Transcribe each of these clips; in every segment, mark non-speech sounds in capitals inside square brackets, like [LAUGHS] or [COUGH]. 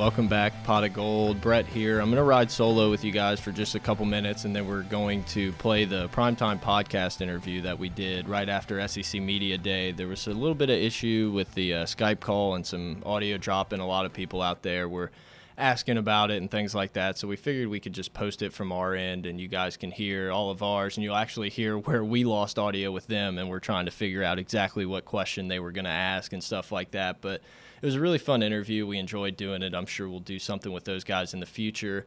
Welcome back. Pot of Gold, Brett here. I'm going to ride solo with you guys for just a couple minutes, and then we're going to play the primetime podcast interview that we did right after SEC Media Day. There was a little bit of issue with the uh, Skype call and some audio dropping. A lot of people out there were asking about it and things like that. So we figured we could just post it from our end, and you guys can hear all of ours, and you'll actually hear [LAUGHS] where we lost audio with them, and we're trying to figure out exactly what question they were going to ask and stuff like that. But it was a really fun interview. We enjoyed doing it. I'm sure we'll do something with those guys in the future.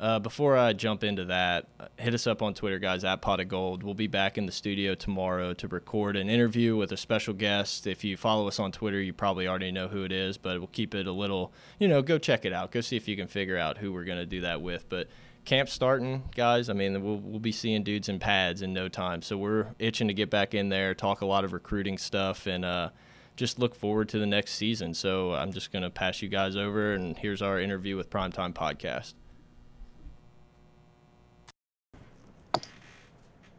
Uh, before I jump into that, uh, hit us up on Twitter, guys, at Pot of Gold. We'll be back in the studio tomorrow to record an interview with a special guest. If you follow us on Twitter, you probably already know who it is, but we'll keep it a little, you know, go check it out. Go see if you can figure out who we're going to do that with. But camp starting, guys. I mean, we'll, we'll be seeing dudes in pads in no time. So we're itching to get back in there, talk a lot of recruiting stuff, and, uh, just look forward to the next season. So I'm just going to pass you guys over, and here's our interview with Primetime Podcast.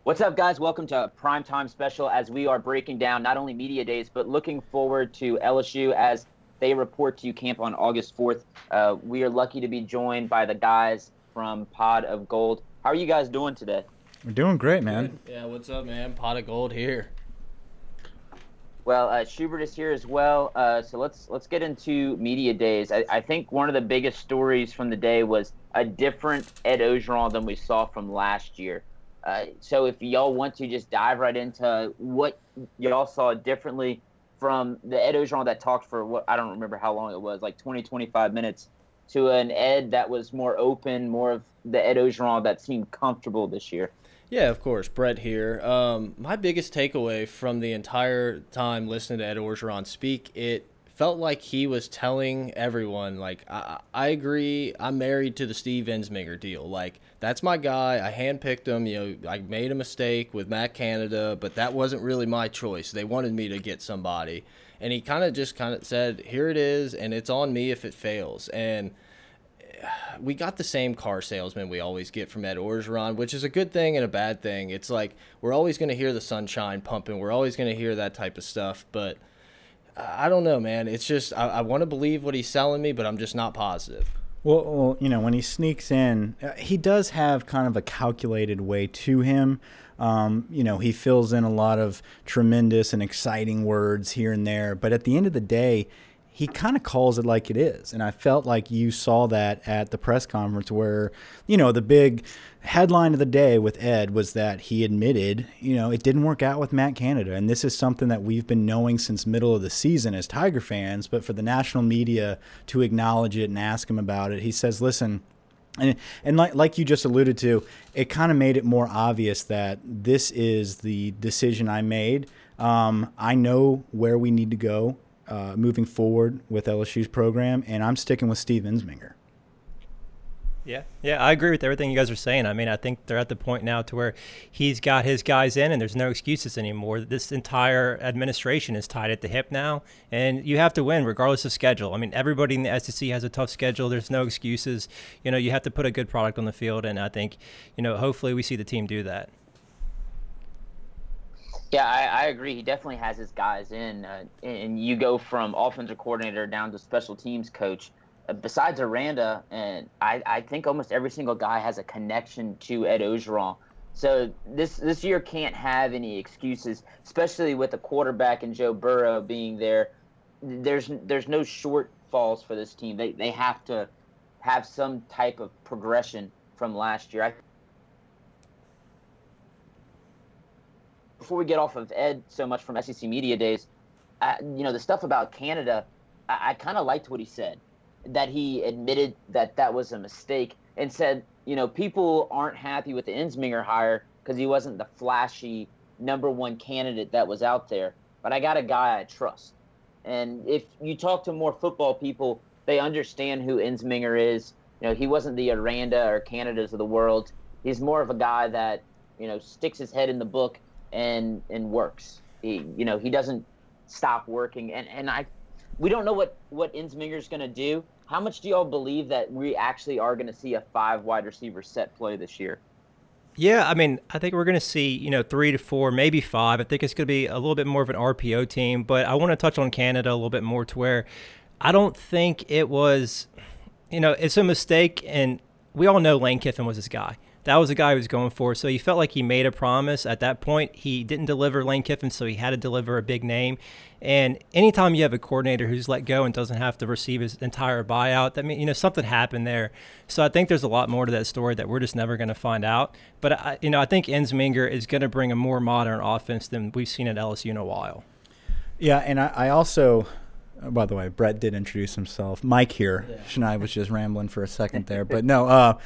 What's up, guys? Welcome to a Primetime Special as we are breaking down not only media days, but looking forward to LSU as they report to camp on August 4th. Uh, we are lucky to be joined by the guys from Pod of Gold. How are you guys doing today? We're doing great, man. Yeah, what's up, man? Pot of Gold here. Well, uh, Schubert is here as well. Uh, so let's let's get into media days. I, I, think one of the biggest stories from the day was a different Ed Orgeron than we saw from last year. Uh, so if y'all want to just dive right into what y'all saw differently from the Ed Orgeron that talked for what I don't remember how long it was, like 20, 25 minutes, to an Ed that was more open, more of the Ed Orgeron that seemed comfortable this year. Yeah, of course. Brett here. Um, my biggest takeaway from the entire time listening to Ed Orgeron speak, it felt like he was telling everyone, like, I, I agree, I'm married to the Steve Ensminger deal. Like, that's my guy. I handpicked him. You know, I made a mistake with Matt Canada, but that wasn't really my choice. They wanted me to get somebody. And he kind of just kind of said, here it is, and it's on me if it fails. And uh, – we got the same car salesman we always get from Ed Orgeron, which is a good thing and a bad thing. It's like we're always going to hear the sunshine pumping. We're always going to hear that type of stuff. But I don't know, man. It's just I, I want to believe what he's selling me, but I'm just not positive. Well, well, you know, when he sneaks in, uh, he does have kind of a calculated way to him. Um, you know, he fills in a lot of tremendous and exciting words here and there, but at the end of the day, he kind of calls it like it is. And I felt like you saw that at the press conference where, you know, the big headline of the day with Ed was that he admitted, you know, it didn't work out with Matt Canada. And this is something that we've been knowing since middle of the season as Tiger fans, but for the national media to acknowledge it and ask him about it, he says, listen, and, and like, like you just alluded to, it kind of made it more obvious that this is the decision I made. Um, I know where we need to go uh, moving forward with LSU's program, and I'm sticking with Steve Ensminger. Yeah, yeah, I agree with everything you guys are saying. I mean, I think they're at the point now to where he's got his guys in, and there's no excuses anymore. This entire administration is tied at the hip now, and you have to win regardless of schedule. I mean, everybody in the SEC has a tough schedule. There's no excuses. You know, you have to put a good product on the field, and I think, you know, hopefully we see the team do that. Yeah, I, I, agree. He definitely has his guys in, uh, and you go from offensive coordinator down to special teams coach. Uh, besides Aranda, and I, I think almost every single guy has a connection to Ed Orgeron. So this this year can't have any excuses, especially with the quarterback and Joe Burrow being there. There's there's no shortfalls for this team. They they have to have some type of progression from last year. I before we get off of Ed so much from SEC Media Days, I, you know, the stuff about Canada, I, I kind of liked what he said, that he admitted that that was a mistake and said, you know, people aren't happy with the Ensminger hire because he wasn't the flashy number one candidate that was out there. But I got a guy I trust. And if you talk to more football people, they understand who Ensminger is. You know, he wasn't the Aranda or Canadas of the world. He's more of a guy that, you know, sticks his head in the book and and works. He, you know, he doesn't stop working, and and I, we don't know what what Ensminger's going to do. How much do y'all believe that we actually are going to see a five wide receiver set play this year? Yeah, I mean, I think we're going to see, you know, three to four, maybe five. I think it's going to be a little bit more of an RPO team, but I want to touch on Canada a little bit more to where I don't think it was, you know, it's a mistake. And we all know Lane Kiffin was his guy. That was the guy he was going for. So he felt like he made a promise. At that point, he didn't deliver Lane Kiffin, so he had to deliver a big name. And anytime you have a coordinator who's let go and doesn't have to receive his entire buyout, that means you know something happened there. So I think there's a lot more to that story that we're just never going to find out. But I, you know, I think Ensminger is going to bring a more modern offense than we've seen at LSU in a while. Yeah, and I, I also Oh, by the way, Brett did introduce himself. Mike here. Yeah. Shania was just rambling for a second there, but [LAUGHS] no. Uh,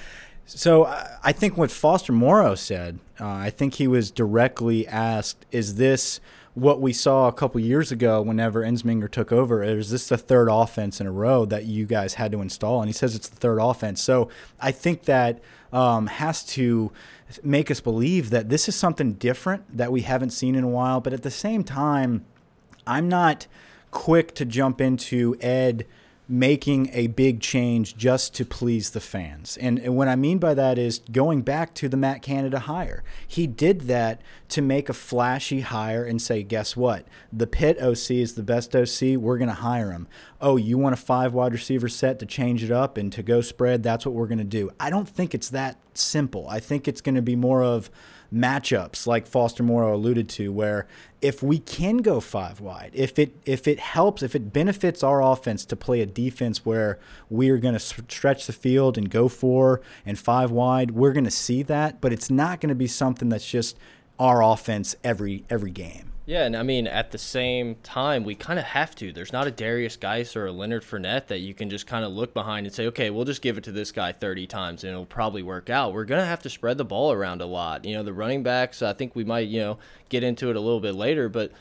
so I think what Foster Moreau said, uh, I think he was directly asked, "Is this what we saw a couple years ago whenever Ensminger took over? Is this the third offense in a row that you guys had to install?" And he says it's the third offense. So I think that um, has to make us believe that this is something different that we haven't seen in a while. But at the same time, I'm not quick to jump into Ed making a big change just to please the fans. And, and, what I mean by that is going back to the Matt Canada hire. He did that to make a flashy hire and say, guess what? The Pitt OC is the best OC. We're going to hire him. Oh, you want a five wide receiver set to change it up and to go spread? That's what we're going to do. I don't think it's that simple. I think it's going to be more of, matchups like Foster Moreau alluded to, where if we can go five wide, if it if it helps, if it benefits our offense to play a defense where we are going to stretch the field and go four and five wide, we're going to see that. But it's not going to be something that's just our offense every every game. Yeah, and I mean, at the same time, we kind of have to. There's not a Darius Guice or a Leonard Fournette that you can just kind of look behind and say, okay, we'll just give it to this guy 30 times and it'll probably work out. We're going to have to spread the ball around a lot. You know, the running backs, I think we might, you know, get into it a little bit later, but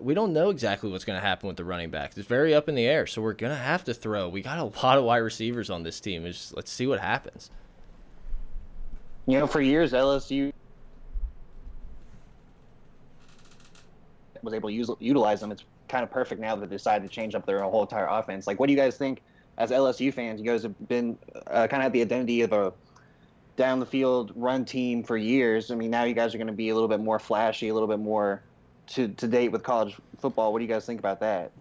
we don't know exactly what's going to happen with the running backs. It's very up in the air, so we're going to have to throw. We got a [LAUGHS] lot of wide receivers on this team. Just, let's see what happens. You know, for years, LSU was able to use, utilize them. It's kind of perfect now that they decided to change up their whole entire offense. Like, what do you guys think as LSU fans? You guys have been uh, kind of had the identity of a down the field run team for years. I mean, now you guys are going to be a little bit more flashy, a little bit more to, to date with college football. What do you guys think about that?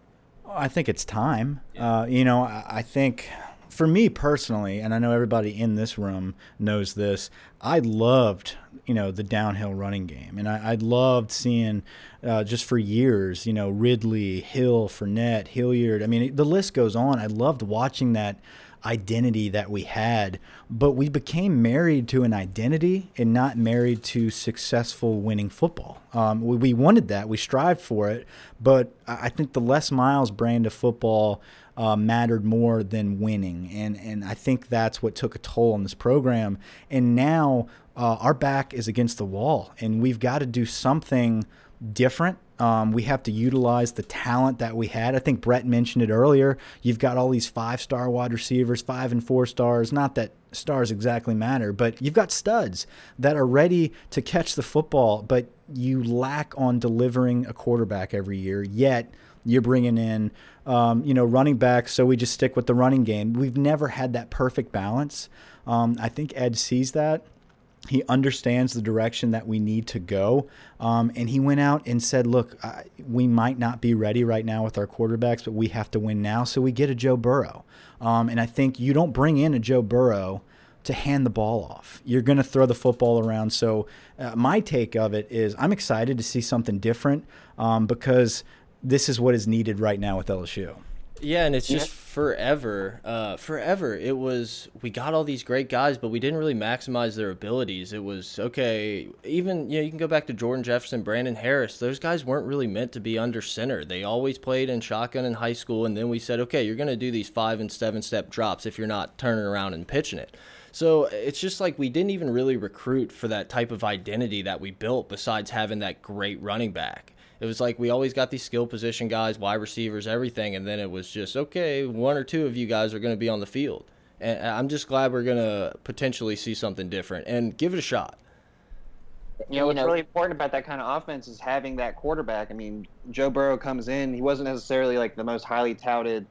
I think it's time. Yeah. Uh, you know, I, I think for me personally, and I know everybody in this room knows this, I loved, you know, the downhill running game. And I, I loved seeing uh, just for years, you know, Ridley, Hill, Fournette, Hilliard. I mean, the list goes on. I loved watching that identity that we had, but we became married to an identity and not married to successful winning football. Um, we, we wanted that, we strived for it, but I think the Les Miles brand of football uh, mattered more than winning. And, and I think that's what took a toll on this program. And now uh, our back is against the wall, and we've got to do something different. Um, we have to utilize the talent that we had. I think Brett mentioned it earlier. You've got all these five star wide receivers, five and four stars. Not that stars exactly matter, but you've got studs that are ready to catch the football, but you lack on delivering a quarterback every year. Yet you're bringing in, um, you know, running backs. So we just stick with the running game. We've never had that perfect balance. Um, I think Ed sees that. He understands the direction that we need to go. Um, and he went out and said, Look, I, we might not be ready right now with our quarterbacks, but we have to win now. So we get a Joe Burrow. Um, and I think you don't bring in a Joe Burrow to hand the ball off. You're going to throw the football around. So, uh, my take of it is I'm excited to see something different um, because this is what is needed right now with LSU. Yeah, and it's just yeah. forever, uh, forever. It was we got all these great guys, but we didn't really maximize their abilities. It was okay. Even you know you can go back to Jordan Jefferson, Brandon Harris. Those guys weren't really meant to be under center. They always played in shotgun in high school, and then we said, okay, you're going to do these five and seven step drops if you're not turning around and pitching it. So it's just like we didn't even really recruit for that type of identity that we built. Besides having that great running back it was like we always got these skill position guys, wide receivers, everything, and then it was just okay. One or two of you guys are going to be on the field, and I'm just glad we're going to potentially see something different and give it a shot. You know, what's really important about that kind of offense is having that quarterback. I mean, Joe Burrow comes in; he wasn't necessarily like the most highly touted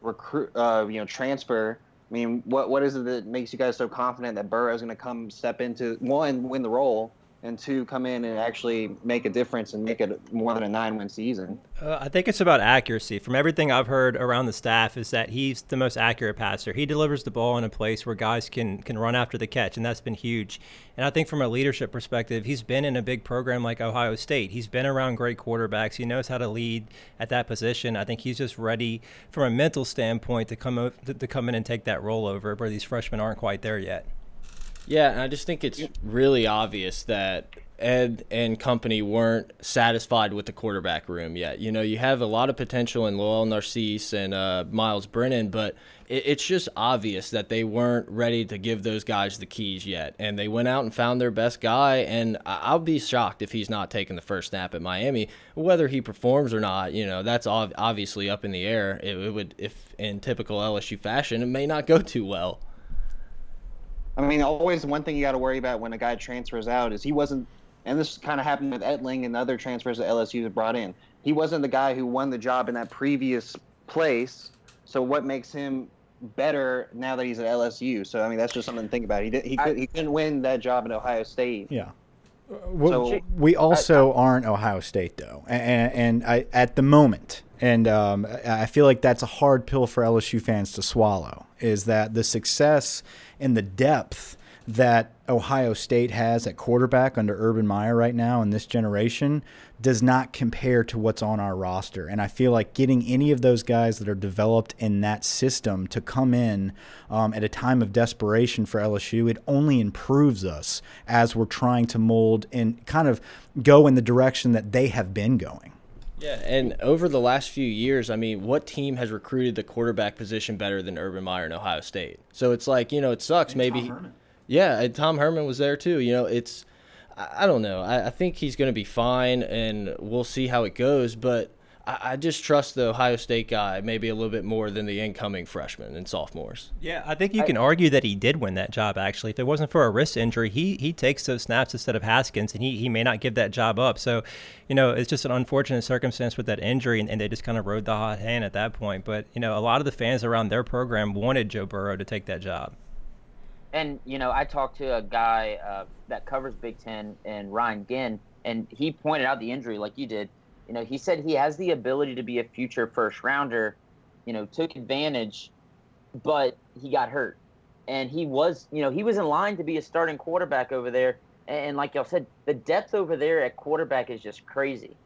recruit, uh, you know, transfer. I mean, what what is it that makes you guys so confident that Burrow is going to come step into one, win the role, and two come in and actually make a difference and make it more than a nine win season? Uh, I think it's about accuracy. From everything I've heard around the staff, is that he's the most accurate passer. He delivers the ball in a place where guys can can run after the catch, and that's been huge. And I think from a leadership perspective, he's been in a big program like Ohio State. He's been around great quarterbacks. He knows how to lead at that position. I think he's just ready from a mental standpoint to come to, to come in and take that role over, where these freshmen aren't quite there yet. Yeah, and I just think it's really obvious that Ed and company weren't satisfied with the quarterback room yet. You know, you have a lot of potential in Lowell Narcisse and uh, Myles Brennan, but it, it's just obvious that they weren't ready to give those guys the keys yet. And they went out and found their best guy, and I'll be shocked if he's not taking the first snap at Miami. Whether he performs or not, you know, that's obviously up in the air. It, it would, if in typical LSU fashion, it may not go too well. I mean, always one thing you got to worry about when a guy transfers out is he wasn't, and this kind of happened with Etling and other transfers that LSU has brought in. He wasn't the guy who won the job in that previous place. So what makes him better now that he's at LSU? So I mean, that's just something to think about. He did, he, could, he couldn't win that job at Ohio State. Yeah. Well, so, we also I, I, aren't Ohio State though, and, and I, at the moment, and um, I feel like that's a hard pill for LSU fans to swallow. Is that the success and the depth that Ohio State has at quarterback under Urban Meyer right now in this generation does not compare to what's on our roster. And I feel like getting any of those guys that are developed in that system to come in um, at a time of desperation for LSU, it only improves us as we're trying to mold and kind of go in the direction that they have been going. Yeah, and over the last few years, I mean, what team has recruited the quarterback position better than Urban Meyer and Ohio State? So it's like, you know, it sucks. And maybe. Yeah, and Tom Herman was there too. You know, it's. I, don't know. I, I think he's going to be fine, and we'll see how it goes. But I, I just trust the Ohio State guy maybe a little bit more than the incoming freshmen and sophomores. Yeah, I think you can argue that he did win that job. Actually, if it wasn't for a wrist injury, he he takes those snaps instead of Haskins, and he he may not give that job up. So, you know, it's just an unfortunate circumstance with that injury, and, and they just kind of rode the hot hand at that point. But you know, a lot of the fans around their program wanted Joe Burrow to take that job. And you know, I talked to a guy uh, that covers Big Ten and Ryan Ginn, and he pointed out the injury like you did you know, he said he has the ability to be a future first rounder. You know, took advantage, but he got hurt, and he was, you know, he was in line to be a starting quarterback over there. And like y'all said, the depth over there at quarterback is just crazy.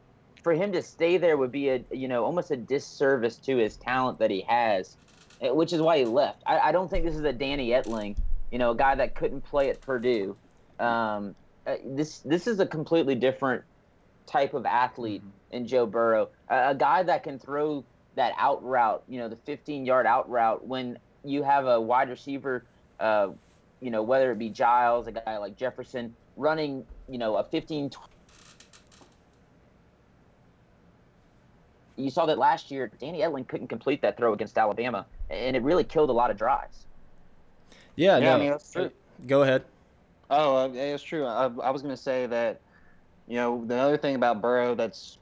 For him to stay there would be a, you know, almost a disservice to his talent that he has, eh, which is why he left. I, I don't think this is a Danny Etling, you know, a guy that couldn't play at Purdue. Um, uh, this this is a completely different type of athlete mm-hmm. in Joe Burrow, a, a, guy that can throw that out route, you know, the 15 yard out route when you have a wide receiver, uh, you know, whether it be Giles, a guy like Jefferson, running, you know, a 15. You saw that last year, Danny Etling couldn't complete that throw against Alabama, and it really killed a lot of drives. Yeah, yeah no, I mean, that's true. Go ahead. Oh, uh, it's true. I, I was going to say that you know, the other thing about Burrow that's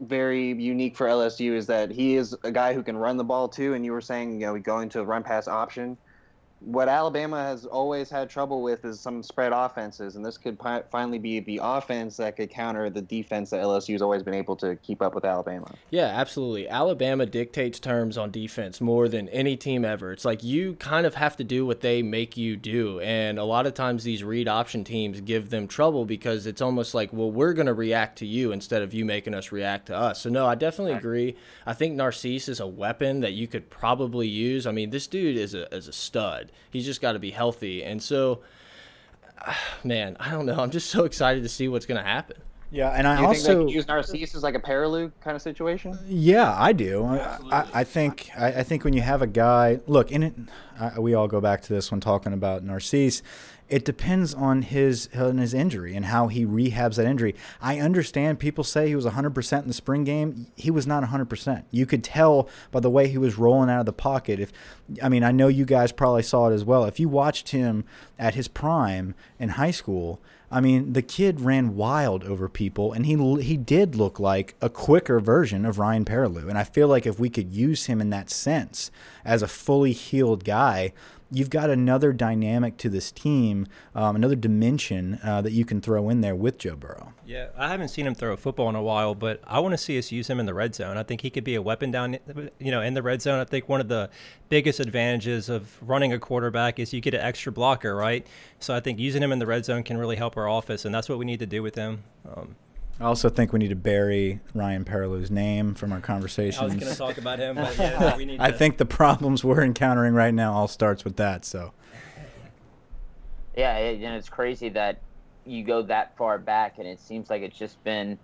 very unique for LSU is that he is a guy who can run the ball too. And you were saying, you know, we going to a run pass option what Alabama has always had trouble with is some spread offenses, and this could pi- finally be the offense that could counter the defense that LSU has always been able to keep up with Alabama. Yeah, absolutely. Alabama dictates terms on defense more than any team ever. It's like you kind of have to do what they make you do, and a lot of times these read option teams give them trouble because it's almost like, well, we're going to react to you instead of you making us react to us. So no, I definitely agree. I think Narcisse is a weapon that you could probably use. I mean, this dude is a is a stud. He's just got to be healthy. And so, [SIGHS] man, I don't know. I'm just so excited to see what's going to happen. Yeah, and I do you also think they use Narcisse as like a Perrilloux kind of situation. Yeah, I do. I, I, think I, I, think when you have a guy, look, in it, I, we all go back to this when talking about Narcisse it depends on his on his injury and how he rehabs that injury. I understand people say he was 100% in the spring game. He was not 100%. You could tell by the way he was rolling out of the pocket. If I mean, I know you guys probably saw it as well. If you watched him at his prime in high school, I mean, the kid ran wild over people, and he he did look like a quicker version of Ryan Perrilloux. And I feel like if we could use him in that sense as a fully healed guy, you've got another dynamic to this team, um, another dimension uh, that you can throw in there with Joe Burrow. Yeah, I haven't seen him throw a football in a while, but I want to see us use him in the red zone. I think he could be a weapon down, you know, in the red zone. I think one of the biggest advantages of running a quarterback is you get an extra blocker, right? So I think using him in the red zone can really help our office, and that's what we need to do with him. Um, I also think we need to bury Ryan Perrilloux's name from our conversations. I was going to talk about him, but yeah, we need. [LAUGHS] I think the problems we're encountering right now all starts with that. So. Yeah, it, and it's crazy that you go that far back, and it seems like it's just been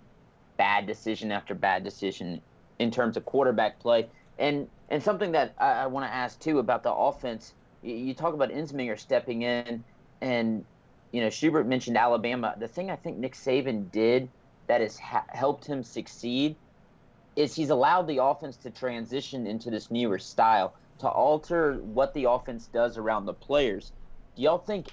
bad decision after bad decision in terms of quarterback play. And and something that I, I want to ask too about the offense. You, you talk about Ensminger stepping in, and you know Schubert mentioned Alabama. The thing I think Nick Saban did that has ha- helped him succeed is he's allowed the offense to transition into this newer style to alter what the offense does around the players. Do y'all think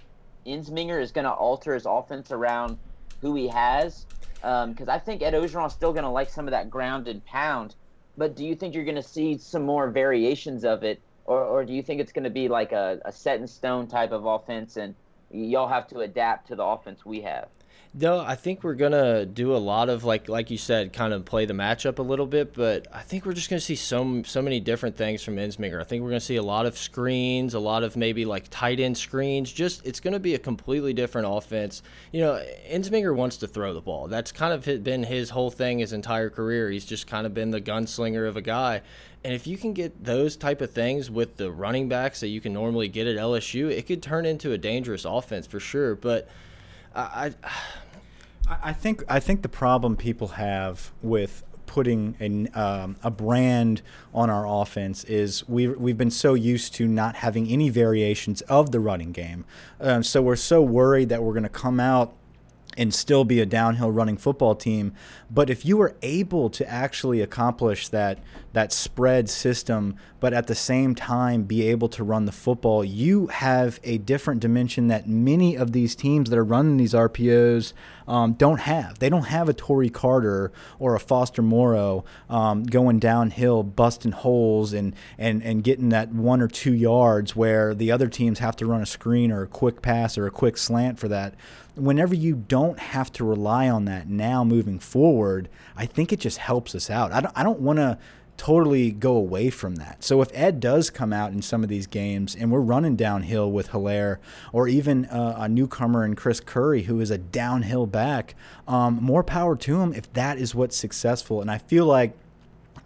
Ensminger is going to alter his offense around who he has? Because um, I think Ed Orgeron is still going to like some of that ground and pound. But do you think you're going to see some more variations of it, or, or do you think it's going to be like a, a set in stone type of offense, and y'all have to adapt to the offense we have? No, I think we're gonna do a lot of like like you said, kind of play the matchup a little bit, but I think we're just gonna see so so many different things from Ensminger. I think we're gonna see a lot of screens, a lot of maybe like tight end screens. Just it's gonna be a completely different offense. You know, Ensminger wants to throw the ball. That's kind of been his whole thing his entire career. He's just kind of been the gunslinger of a guy. And if you can get those type of things with the running backs that you can normally get at LSU, it could turn into a dangerous offense for sure. But I, I I think I think the problem people have with putting a, um, a brand on our offense is we we've been so used to not having any variations of the running game, um, so we're so worried that we're going to come out and still be a downhill running football team. But if you were able to actually accomplish that that spread system, but at the same time be able to run the football, you have a different dimension that many of these teams that are running these RPOs um, don't have. They don't have a Tory Carter or a Foster Moreau um, going downhill, busting holes and, and, and getting that one or two yards where the other teams have to run a screen or a quick pass or a quick slant for that whenever you don't have to rely on that now moving forward, I think it just helps us out. I don't, I don't want to totally go away from that. So if Ed does come out in some of these games and we're running downhill with Helaire or even uh, a newcomer in Chris Curry who is a downhill back, um, more power to him if that is what's successful. And I feel like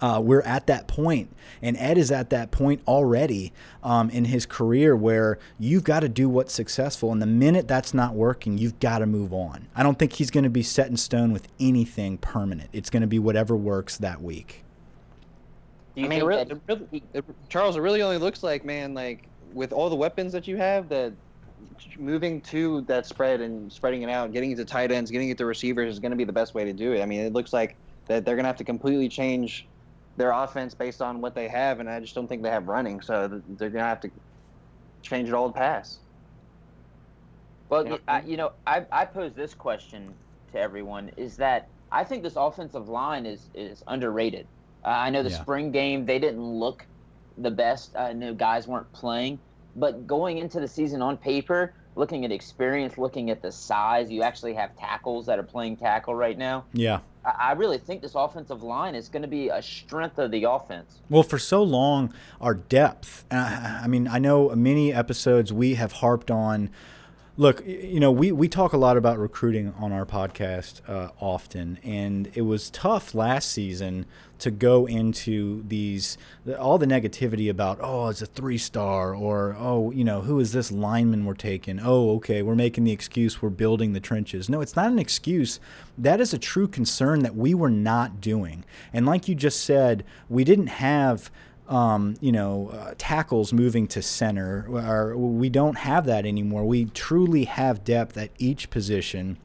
uh, we're at that point, and Ed is at that point already um, in his career where you've got to do what's successful, and the minute that's not working, you've got to move on. I don't think he's going to be set in stone with anything permanent. It's going to be whatever works that week. I mean, it really, it really, it, Charles, it really only looks like, man, like with all the weapons that you have, that moving to that spread and spreading it out, getting it to tight ends, getting it to receivers is going to be the best way to do it. I mean, it looks like that they're going to have to completely change their offense based on what they have, and I just don't think they have running. So they're gonna have to change it all to pass. Well, you know, I, you know, I, I pose this question to everyone: is that I think this offensive line is is underrated. Uh, I know the yeah. spring game they didn't look the best. I know guys weren't playing, but going into the season on paper, looking at experience, looking at the size, you actually have tackles that are playing tackle right now. Yeah. I really think this offensive line is going to be a strength of the offense. Well, for so long, our depth. Uh, I mean, I know many episodes we have harped on Look, you know, we, we talk a lot about recruiting on our podcast uh, often, and it was tough last season to go into these all the negativity about oh it's a three star or oh you know who is this lineman we're taking? Oh okay we're making the excuse we're building the trenches. No it's not an excuse. That is a true concern that we were not doing. And like you just said we didn't have um, you know, uh, tackles moving to center. Or we don't have that anymore. We truly have depth at each position.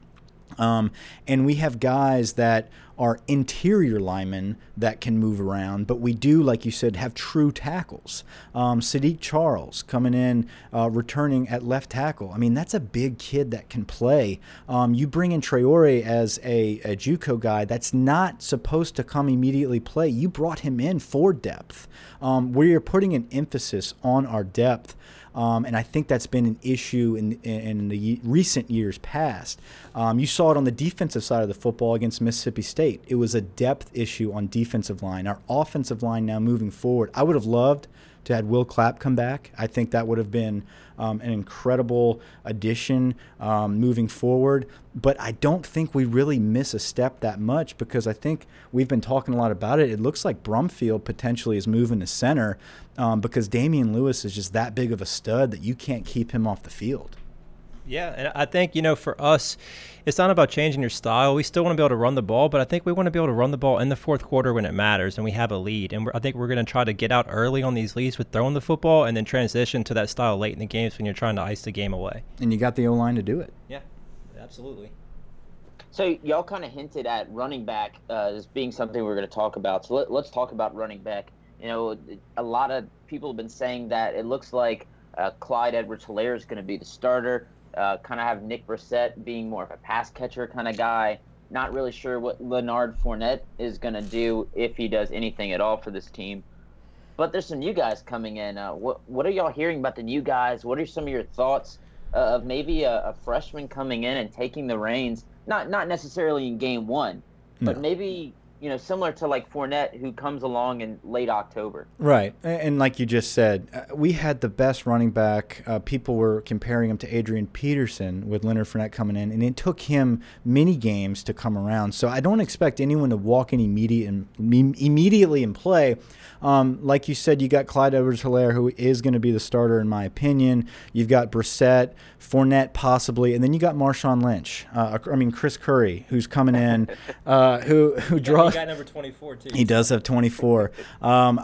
Um, and we have guys that are interior linemen that can move around, but we do, like you said, have true tackles. Um, Saahdiq Charles coming in, uh, returning at left tackle. I mean, that's a big kid that can play. Um, you bring in Traore as a, a JUCO guy that's not supposed to come immediately play. You brought him in for depth. Um, we are putting an emphasis on our depth. Um, and I think that's been an issue in, in the recent years past. Um, you saw it on the defensive side of the football against Mississippi State. It was a depth issue on defensive line. Our offensive line now moving forward, I would have loved to had Will Clapp come back. I think that would have been um, an incredible addition um, moving forward. But I don't think we really miss a step that much because I think we've been talking a lot about it. It looks like Brumfield potentially is moving to center um, because Damien Lewis is just that big of a stud that you can't keep him off the field. Yeah, and I think you know for us, it's not about changing your style. We still want to be able to run the ball, but I think we want to be able to run the ball in the fourth quarter when it matters and we have a lead. And I think we're going to try to get out early on these leads with throwing the football and then transition to that style late in the games when you're trying to ice the game away. And you got the O line to do it. Yeah, absolutely. So y'all kind of hinted at running back uh, as being something we're going to talk about. So let, let's talk about running back. You know, a lot of people have been saying that it looks like uh, Clyde Edwards-Helaire is going to be the starter uh, kind of have Nick Brossette being more of a pass catcher kind of guy. Not really sure what Leonard Fournette is going to do if he does anything at all for this team. But there's some new guys coming in. Uh, what what are y'all hearing about the new guys? What are some of your thoughts uh, of maybe a, a, freshman coming in and taking the reins? Not not necessarily in game one, but no. maybe you know, similar to like Fournette, who comes along in late October. Right, and like you just said, uh, we had the best running back. Uh, people were comparing him to Adrian Peterson with Leonard Fournette coming in, and it took him many games to come around. So I don't expect anyone to walk in immediate immediately and play. Um, like you said, you got Clyde Edwards-Helaire, who is going to be the starter in my opinion. You've got Brossette, Fournette possibly, and then you got Marshawn Lynch. Uh, I mean Chris Curry, who's coming in, [LAUGHS] uh, who who draws He got number 24 too. He does have 24. Um,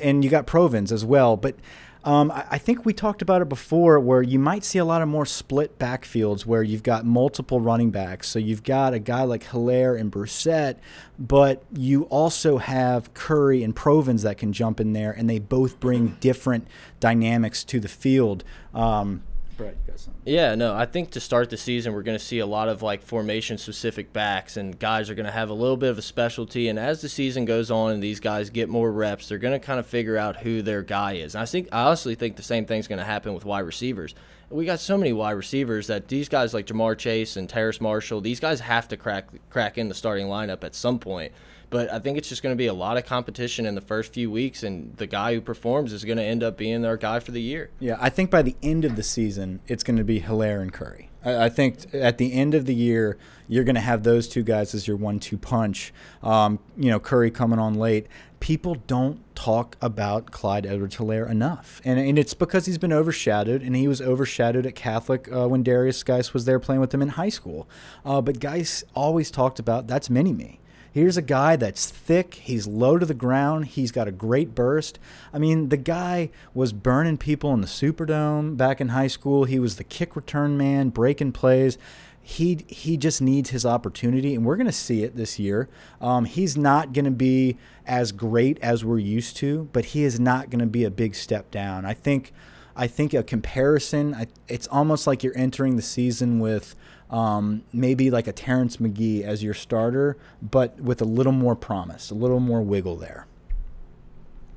and you got Provens as well. But um, I, I, think we talked about it before where you might see a lot of more split backfields where you've got multiple running backs. So you've got a guy like Helaire and Brossette, but you also have Curry and Provens that can jump in there, and they both bring different dynamics to the field. Um, You got something? Yeah, no, I think to start the season, we're going to see a lot of like formation specific backs, and guys are going to have a little bit of a specialty. And as the season goes on and these guys get more reps, they're going to kind of figure out who their guy is. And I think I honestly think the same thing's going to happen with wide receivers. We got so many wide receivers that these guys like Ja'Marr Chase and Terrace Marshall, these guys have to crack crack in the starting lineup at some point. But I think it's just going to be a lot of competition in the first few weeks, and the guy who performs is going to end up being our guy for the year. Yeah, I think by the end of the season, it's going to be Helaire and Curry. I, think at the end of the year, you're going to have those two guys as your one-two punch. Um, you know, Curry coming on late. People don't talk about Clyde Edwards-Helaire enough, and and it's because he's been overshadowed, and he was overshadowed at Catholic uh, when Darius Guice was there playing with him in high school. Uh, but Guice always talked about that's mini me. Here's a guy that's thick. He's low to the ground. He's got a great burst. I mean, the guy was burning people in the Superdome back in high school. He was the kick return man, breaking plays. He he just needs his opportunity, and we're going to see it this year. Um, he's not going to be as great as we're used to, but he is not going to be a big step down. I think. I think a comparison. It's almost like you're entering the season with um, maybe like a Terrence Magee as your starter, but with a little more promise, a little more wiggle there.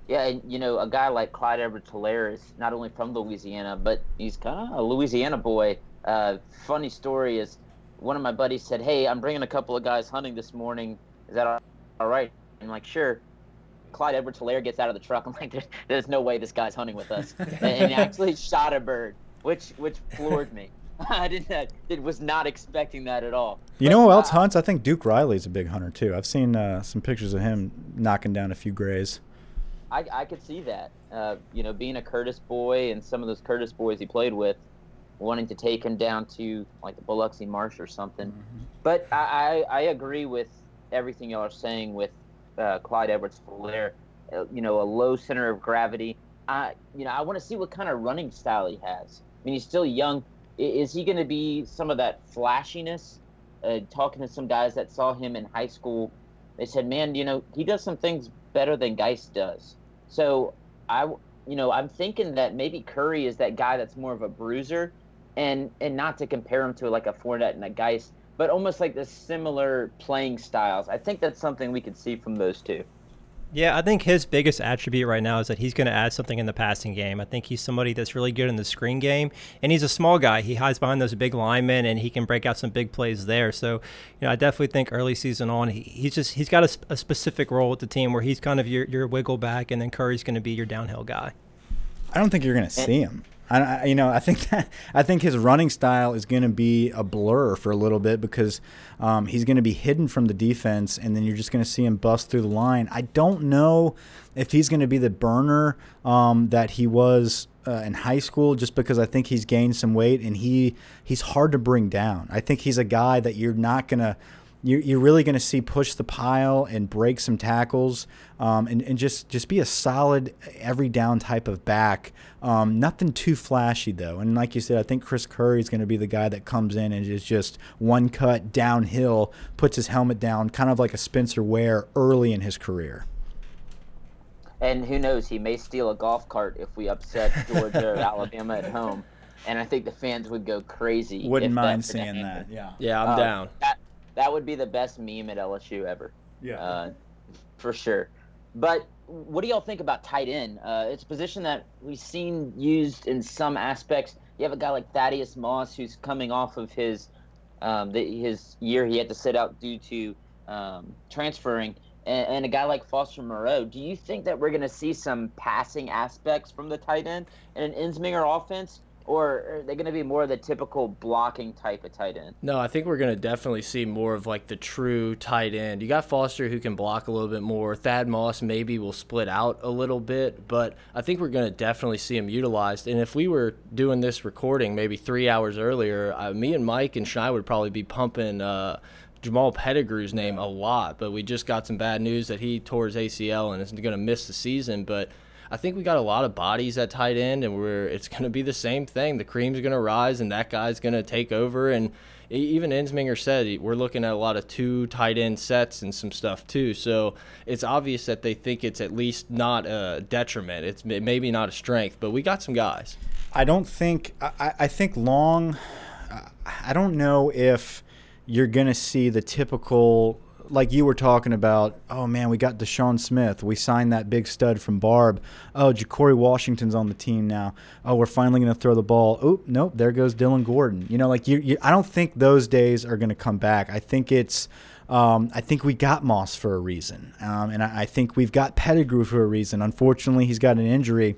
Yeah, and you know, a guy like Clyde Edwards Helaire is not only from Louisiana, but he's kind of a Louisiana boy. Uh, funny story is one of my buddies said, Hey, I'm bringing a couple of guys hunting this morning. Is that all right? I'm like, Sure. Clyde Edwards Helaire gets out of the truck. I'm like, there's, there's no way this guy's hunting with us. [LAUGHS] and, and actually shot a bird, which which floored me. [LAUGHS] I didn't. It was not expecting that at all. You but, know who else uh, hunts? I think Duke Riley's a big hunter too. I've seen uh, some pictures of him knocking down a few grays. I, I could see that. Uh, you know, being a Curtis boy and some of those Curtis boys he played with, wanting to take him down to like the Biloxi Marsh or something. Mm-hmm. But I, I, I, agree with everything y'all are saying with uh, Clyde Edwards Helaire. Uh, you know, a low center of gravity. I, you know, I want to see what kind of running style he has. I mean, he's still young is he going to be some of that flashiness? Uh, talking to some guys that saw him in high school, they said, man, you know, he does some things better than Guice does. So I, you know, I'm thinking that maybe Curry is that guy that's more of a bruiser, and and not to compare him to like a Fournette and a Guice, but almost like the similar playing styles. I think that's something we could see from those two. Yeah, I think his biggest attribute right now is that he's going to add something in the passing game. I think he's somebody that's really good in the screen game, and he's a small guy. He hides behind those big linemen, and he can break out some big plays there. So, you know, I definitely think early season on, he, he's just he's got a, a, specific role with the team where he's kind of your your wiggle back, and then Curry's going to be your downhill guy. I don't think you're going to see him. I, you know, I think [LAUGHS] that I think his running style is going to be a blur for a little bit because um, he's going to be hidden from the defense, and then you're just going to see him bust through the line. I don't know if he's going to be the burner um, that he was uh, in high school, just because I think he's gained some weight and he he's hard to bring down. I think he's a guy that you're not going to you're, you're really going to see push the pile and break some tackles um, and, and just, just be a solid every down type of back. Um, nothing too flashy, though. And like you said, I think Chris Curry is going to be the guy that comes in and is just one cut downhill, puts his helmet down, kind of like a Spencer Ware early in his career. And who knows, he may steal a golf cart if we upset Georgia or [LAUGHS] Alabama at home and I think the fans would go crazy. Wouldn't mind seeing that. Yeah. Yeah, I'm uh, down. That, that would be the best meme at LSU ever. Yeah. Uh, for sure. But what do y'all think about tight end? Uh, it's a position that we've seen used in some aspects. You have a guy like Thaddeus Moss who's coming off of his um, the, his year he had to sit out due to um, transferring, and, and, a guy like Foster Moreau. Do you think that we're going to see some passing aspects from the tight end in an Ensminger offense, or are they going to be more of the typical blocking type of tight end? No, I think we're going to definitely see more of like the true tight end. You got Foster who can block a little bit more. Thad Moss maybe will split out a little bit, but I think we're going to definitely see him utilized. And if we were doing this recording maybe three hours earlier, uh, me and Mike and Shy would probably be pumping. Uh, Jamal Pettigrew's name a lot, but we just got some bad news that he tore his ACL and is going to miss the season. But I think we got a lot of bodies at tight end, and we're it's going to be the same thing. The cream's going to rise, and that guy's going to take over. And even Ensminger said we're looking at a lot of two tight end sets and some stuff too. So it's obvious that they think it's at least not a detriment. It's maybe not a strength, but we got some guys. I don't think. I, I think long. I don't know if you're going to see the typical like you were talking about, oh man, we got DeSean Smith. We signed that big stud from Barbe. Oh, JaCorey Washington's on the team now. Oh, we're finally going to throw the ball. Oh, nope, there goes Dillon Gordon. You know, like you, you I don't think those days are going to come back. I think it's, um, I think we got Moss for a reason, um, and I, I think we've got Pettigrew for a reason. Unfortunately, he's got an injury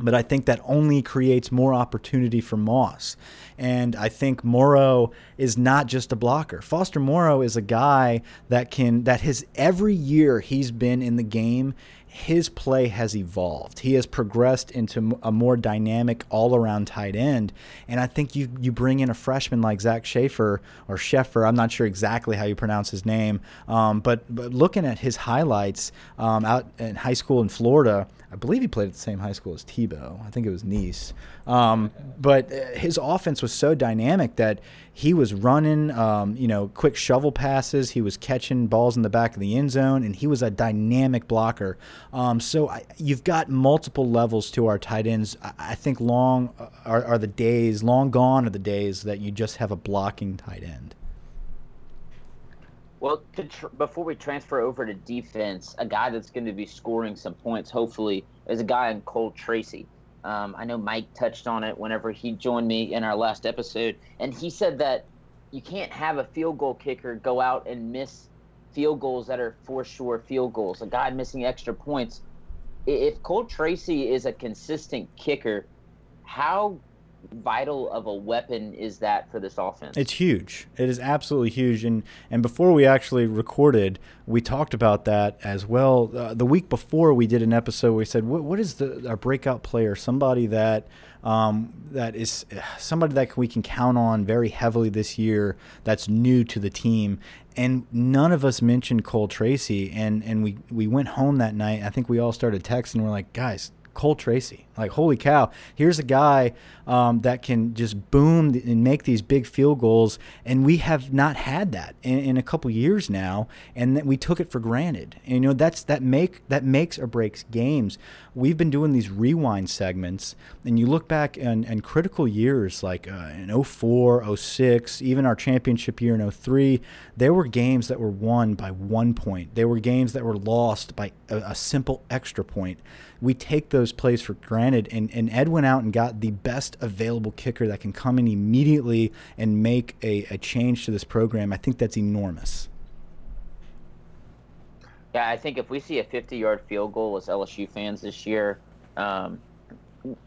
but I think that only creates more opportunity for Moss. And I think Moreau is not just a blocker. Foster Moreau is a guy that can that has every year he's been in the game his play has evolved. He has progressed into a more dynamic all-around tight end, and I think you you bring in a freshman like Zach Schaefer or Sheffer. I'm not sure exactly how you pronounce his name, um, but but looking at his highlights um, out in high school in Florida, I believe he played at the same high school as Tebow. I think it was Nease. Um, but uh, his offense was so dynamic that he was running, um, you know, quick shovel passes. He was catching balls in the back of the end zone, and he was a dynamic blocker. Um, so I, you've got multiple levels to our tight ends. I, I think long uh, are, are the days, long gone are the days that you just have a blocking tight end. Well, tr- before we transfer over to defense, a guy that's going to be scoring some points, hopefully, is a guy in Cole Tracy. Um, I know Mike touched on it whenever he joined me in our last episode, and he said that you can't have a field goal kicker go out and miss field goals that are for sure field goals. A guy missing extra points. If Cole Tracy is a consistent kicker, how vital of a weapon is that for this offense? It's huge. It is absolutely huge. And and before we actually recorded, we talked about that as well. Uh, the week before, we did an episode. Where we said, what, what is the our breakout player? Somebody that um, that is somebody that we can count on very heavily this year. That's new to the team. And none of us mentioned Cole Tracy, and, and we, we went home that night. I think we all started texting. We're like, guys, Cole Tracy. Like, holy cow, here's a guy um, that can just boom and make these big field goals. And we have not had that in, in a couple years now. And that we took it for granted. And, you know, that's that make that makes or breaks games. We've been doing these rewind segments, and you look back in, in critical years like uh, in 04, 06, even our championship year in 03, there were games that were won by one point. There were games that were lost by a, a simple extra point we take those plays for granted. And, and Ed went out and got the best available kicker that can come in immediately and make a, a change to this program. I think that's enormous. Yeah, I think if we see a 50 yard field goal as LSU fans this year, um,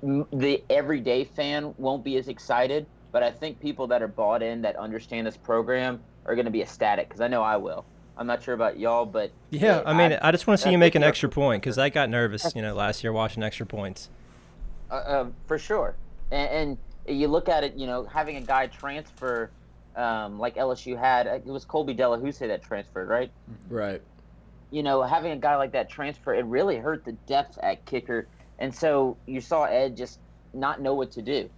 the everyday fan won't be as excited. But I think people that are bought in, that understand this program, are going to be ecstatic because I know I will. I'm not sure about y'all, but yeah, I mean, I, I just want to see you make an extra point because I got nervous, you know, last year watching extra points. Uh, uh, for sure, and, and, you look at it, you know, having a guy transfer um, like LSU had, uh, it was Colby Delahoussaye that transferred, right? Right. You know, having a guy like that transfer, it really hurt the depth at kicker, and so you saw Ed just not know what to do.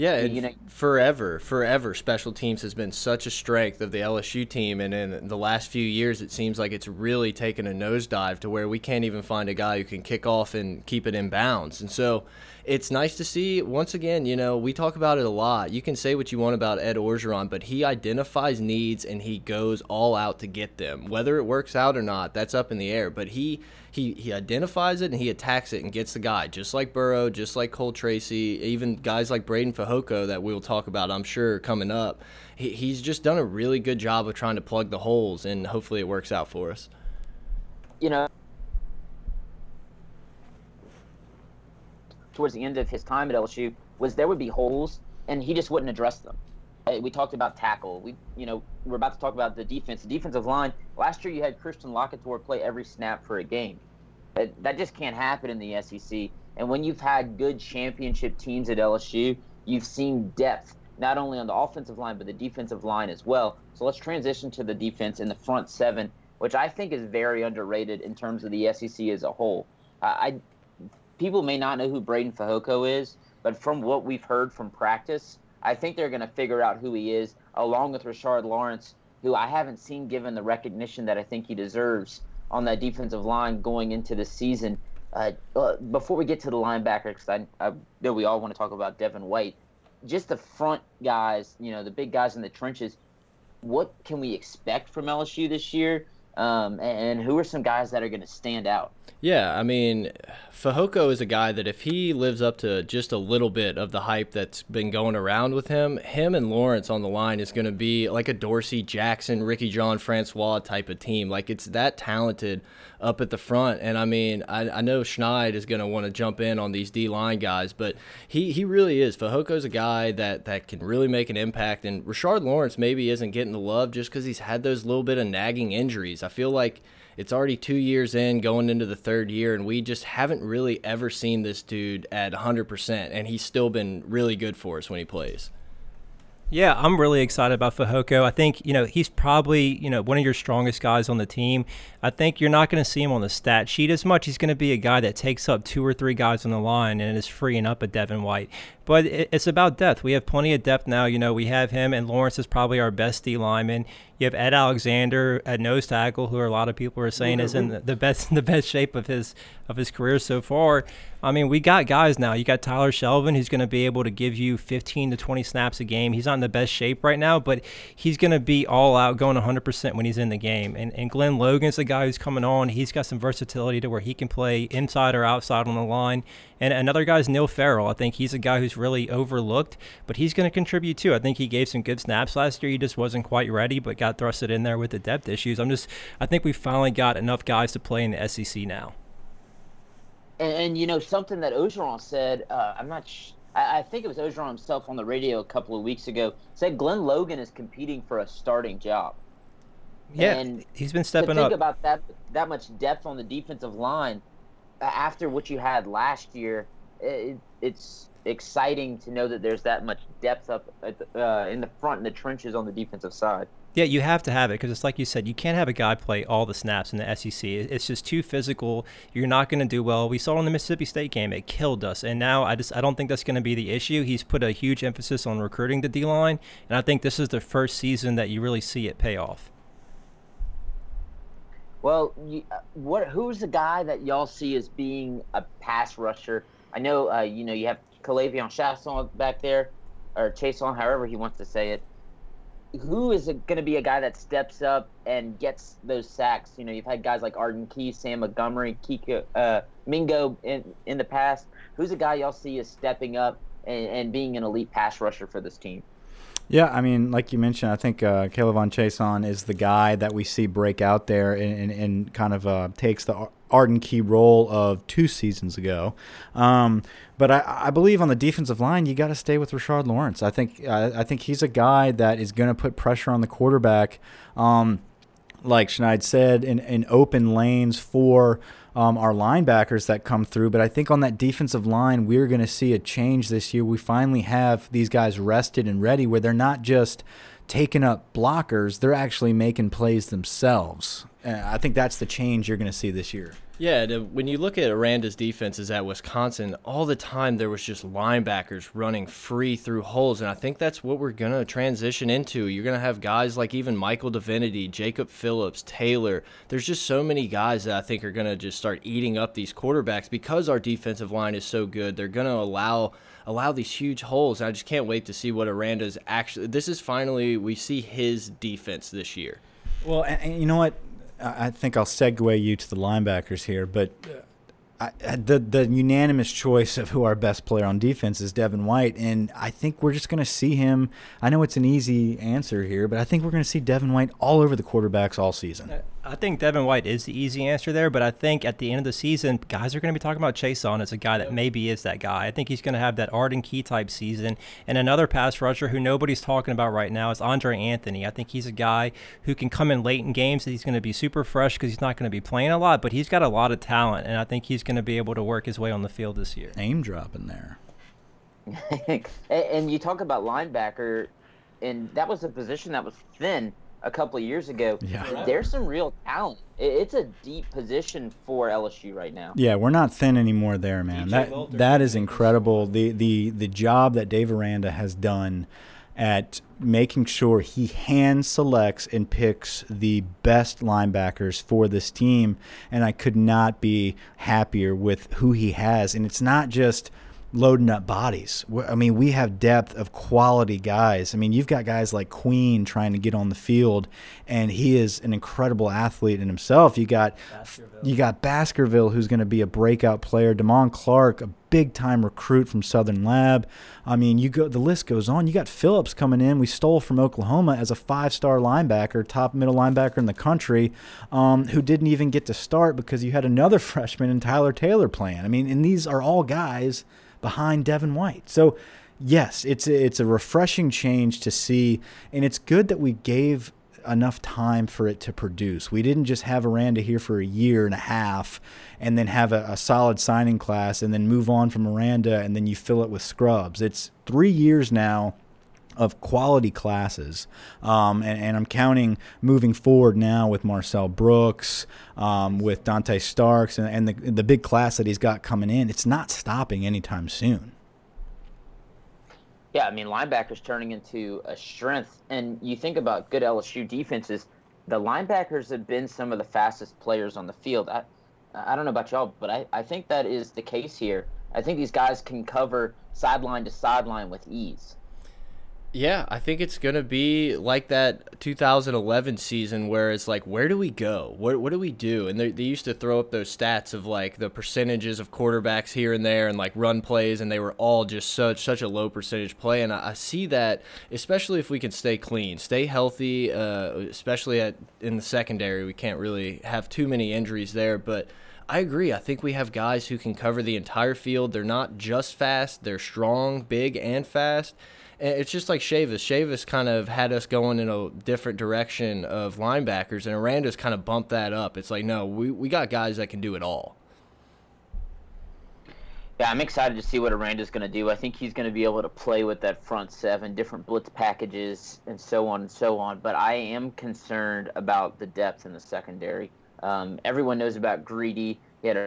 Yeah, you know, forever, forever, special teams has been such a strength of the LSU team, and in the last few years, it seems like it's really taken a nosedive to where we can't even find a guy who can kick off and keep it in bounds. And so, it's nice to see once again. You know, we talk about it a lot. You can say what you want about Ed Orgeron, but he identifies needs and he goes all out to get them. Whether it works out or not, that's up in the air. But he he he identifies it and he attacks it and gets the guy, just like Burrow, just like Cole Tracy, even guys like Braden Fehoko that we'll talk about, I'm sure, coming up. He, he's just done a really good job of trying to plug the holes, and hopefully it works out for us. You know, towards the end of his time at LSU was there would be holes and he just wouldn't address them. We talked about tackle. We, you know, we're about to talk about the defense. The defensive line. Last year, you had Christian LaCouture play every snap for a game. That, that just can't happen in the SEC. And when you've had good championship teams at LSU, you've seen depth not only on the offensive line but the defensive line as well. So let's transition to the defense in the front seven, which I think is very underrated in terms of the SEC as a whole. I people may not know who Braden Fehoko is, but from what we've heard from practice, I think they're going to figure out who he is, along with Rashard Lawrence, who I haven't seen given the recognition that I think he deserves on that defensive line going into the season. Uh, uh before we get to the linebackers, I, I know we all want to talk about Devin White, just the front guys, you know, the big guys in the trenches. What can we expect from LSU this year? Um, and who are some guys that are going to stand out? Yeah, I mean, Fehoko is a guy that if he lives up to just a little bit of the hype that's been going around with him, him and Lawrence on the line is going to be like a Dorsey, Jackson, Ricky Jean-Francois type of team. Like it's that talented up at the front. And I mean, I, I know Schneid is going to want to jump in on these D line guys, but he, he really is. is a guy that, that can really make an impact. And Rashard Lawrence maybe isn't getting the love just because he's had those little bit of nagging injuries. I feel like it's already two years in, going into the third year, and we just haven't really ever seen this dude at 100%, and he's still been really good for us when he plays. Yeah, I'm really excited about Fehoko. I think, you know, he's probably, you know, one of your strongest guys on the team. I think you're not going to see him on the stat sheet as much. He's going to be a guy that takes up two or three guys on the line and is freeing up a Devin White. But it's about depth. We have plenty of depth now. You know, we have him, and Lawrence is probably our best D lineman. You have Ed Alexander at nose tackle, who a lot of people are saying is in the best [LAUGHS] the best shape of his of his career so far. I mean, we got guys now. You got Tyler Shelvin, who's going to be able to give you 15 to 20 snaps a game. He's not in the best shape right now, but he's going to be all out, going 100% when he's in the game. And, and Glenn Logan's the guy who's coming on. He's got some versatility to where he can play inside or outside on the line. And another guy is Neil Farrell. I think he's a guy who's really overlooked, but he's going to contribute too. I think he gave some good snaps last year. He just wasn't quite ready, but got thrusted in there with the depth issues. I'm just, I think we finally got enough guys to play in the SEC now. And, and you know something that Orgeron said. Uh, I'm not. Sh- I, I think it was Orgeron himself on the radio a couple of weeks ago. Said Glenn Logan is competing for a starting job. Yeah, and he's been stepping to think up. about that that much depth on the defensive line after what you had last year, it, it's exciting to know that there's that much depth up the, uh, in the front in the trenches on the defensive side. Yeah, you have to have it because it's like you said, you can't have a guy play all the snaps in the SEC. It's just too physical. You're not going to do well. We saw in the Mississippi State game; it killed us. And now I just I don't think that's going to be the issue. He's put a huge emphasis on recruiting the D line, and I think this is the first season that you really see it pay off. Well, you, uh, what? Who's the guy that y'all see as being a pass rusher? I know, uh, you know, you have K'Lavon Chaisson back there, or Chaisson, however he wants to say it who is going to be a guy that steps up and gets those sacks? You know, you've had guys like Arden Key, Sam Montgomery, Kiko, uh, Mingo in in the past. Who's a guy y'all see is stepping up and, and, being an elite pass rusher for this team? Yeah, I mean, like you mentioned, I think uh, K'Lavon Chaisson is the guy that we see break out there and, and, and kind of uh, takes the Arden Key role of two seasons ago. Um, but I, I, believe on the defensive line, you got to stay with Rashard Lawrence. I think uh, I think he's a guy that is going to put pressure on the quarterback. Um, like Schneid said, in, in open lanes for um, our linebackers that come through. But I think on that defensive line, we're going to see a change this year. We finally have these guys rested and ready where they're not just taking up blockers, they're actually making plays themselves. Uh, I think that's the change you're going to see this year. Yeah, to, when you look at Aranda's defenses at Wisconsin, all the time there was just linebackers running free through holes, and I think that's what we're gonna transition into. You're gonna have guys like even Michael Divinity, Jacob Phillips, Taylor. There's just so many guys that I think are gonna just start eating up these quarterbacks because our defensive line is so good. They're gonna allow allow these huge holes. I just can't wait to see what Aranda's actually. This is finally we see his defense this year. Well, and, and you know what? I think I'll segue you to the linebackers here, but uh, I, the the unanimous choice of who our best player on defense is Devin White, and I think we're just going to see him. I know it's an easy answer here, but I think we're going to see Devin White all over the quarterbacks all season. Uh, I think Devin White is the easy answer there, but I think at the end of the season, guys are going to be talking about Chaisson as a guy that maybe is that guy. I think he's going to have that Arden Key type season. And another pass rusher who nobody's talking about right now is Andre Anthony. I think he's a guy who can come in late in games. that He's going to be super fresh because he's not going to be playing a lot, but he's got a lot of talent, and I think he's going to be able to work his way on the field this year. Name dropping there. [LAUGHS] and you talk about linebacker, and that was a position that was thin a couple of years ago. Yeah. There's some real talent. It's a deep position for LSU right now. Yeah, we're not thin anymore there, man. that that is incredible. The the the job that Dave Aranda has done at making sure he hand selects and picks the best linebackers for this team and I could not be happier with who he has and it's not just loading up bodies. I mean, we have depth of quality guys. I mean, you've got guys like Queen trying to get on the field, and he is an incredible athlete in himself. You got you got Baskerville, who's going to be a breakout player. Damone Clark, a big time recruit from Southern Lab. I mean, you go the list goes on. You got Phillips coming in. We stole from Oklahoma as a five star linebacker, top middle linebacker in the country, um, who didn't even get to start because you had another [LAUGHS] freshman in Tyler Taylor playing. I mean, and these are all guys behind Devin White. So, yes, it's a, it's a refreshing change to see, and it's good that we gave enough time for it to produce. We didn't just have Aranda here for a year and a half and then have a, a, solid signing class and then move on from Aranda and then you fill it with scrubs. It's three years now of quality classes. Um, and, and, I'm counting moving forward now with Marcel Brooks, um, with Dante Starks, and, and the, the big class that he's got coming in. It's not stopping anytime soon. Yeah, I mean, linebackers turning into a strength. And you think about good LSU defenses, the linebackers have been some of the fastest players on the field. I, I don't know about y'all, but I, I think that is the case here. I think these guys can cover sideline to sideline with ease. Yeah, I think it's going to be like that 2011 season where it's like, where do we go? What, what do we do? And they, they used to throw up those stats of like the percentages of quarterbacks here and there and like run plays, and they were all just such such a low percentage play. And I, I see that, especially if we can stay clean, stay healthy, uh, especially at in the secondary. We can't really have too many injuries there, but. I agree. I think we have guys who can cover the entire field. They're not just fast, they're strong, big, and fast it's just like Chavis. Chavis kind of had us going in a different direction of linebackers, and Aranda's kind of bumped that up. It's like, no, we, we got guys that can do it all. Yeah, I'm excited to see what Aranda's going to do. I think he's going to be able to play with that front seven, different blitz packages, and so on and so on. But I am concerned about the depth in the secondary. Um, everyone knows about Greedy. He had a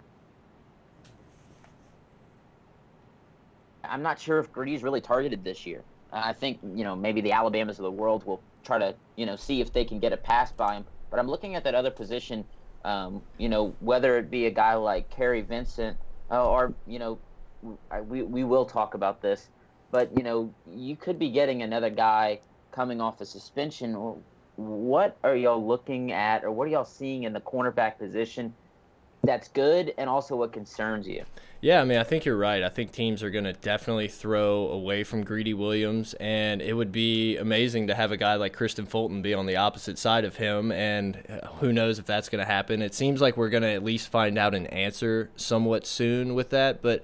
I'm not sure if Greedy's really targeted this year. I think you know maybe the Alabamas of the world will try to you know see if they can get a pass by him. But I'm looking at that other position. Um, you know whether it be a guy like Kary Vincent uh, or you know we we will talk about this, but you know you could be getting another guy coming off a suspension. What are y'all looking at, or what are y'all seeing in the cornerback position that's good, and also what concerns you? Yeah, I mean, I think you're right. I think teams are going to definitely throw away from Greedy Williams, and it would be amazing to have a guy like Kristian Fulton be on the opposite side of him. And uh, who knows if that's going to happen? It seems like we're going to at least find out an answer somewhat soon with that, but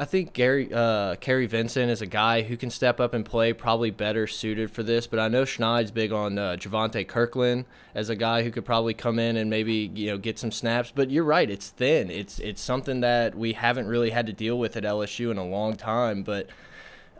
I think Gary uh, Kary Vincent is a guy who can step up and play, probably better suited for this. But I know Schneid's big on uh, Javante Kirkland as a guy who could probably come in and maybe you know get some snaps. But you're right, it's thin. It's it's something that we haven't really had to deal with at LSU in a long time. But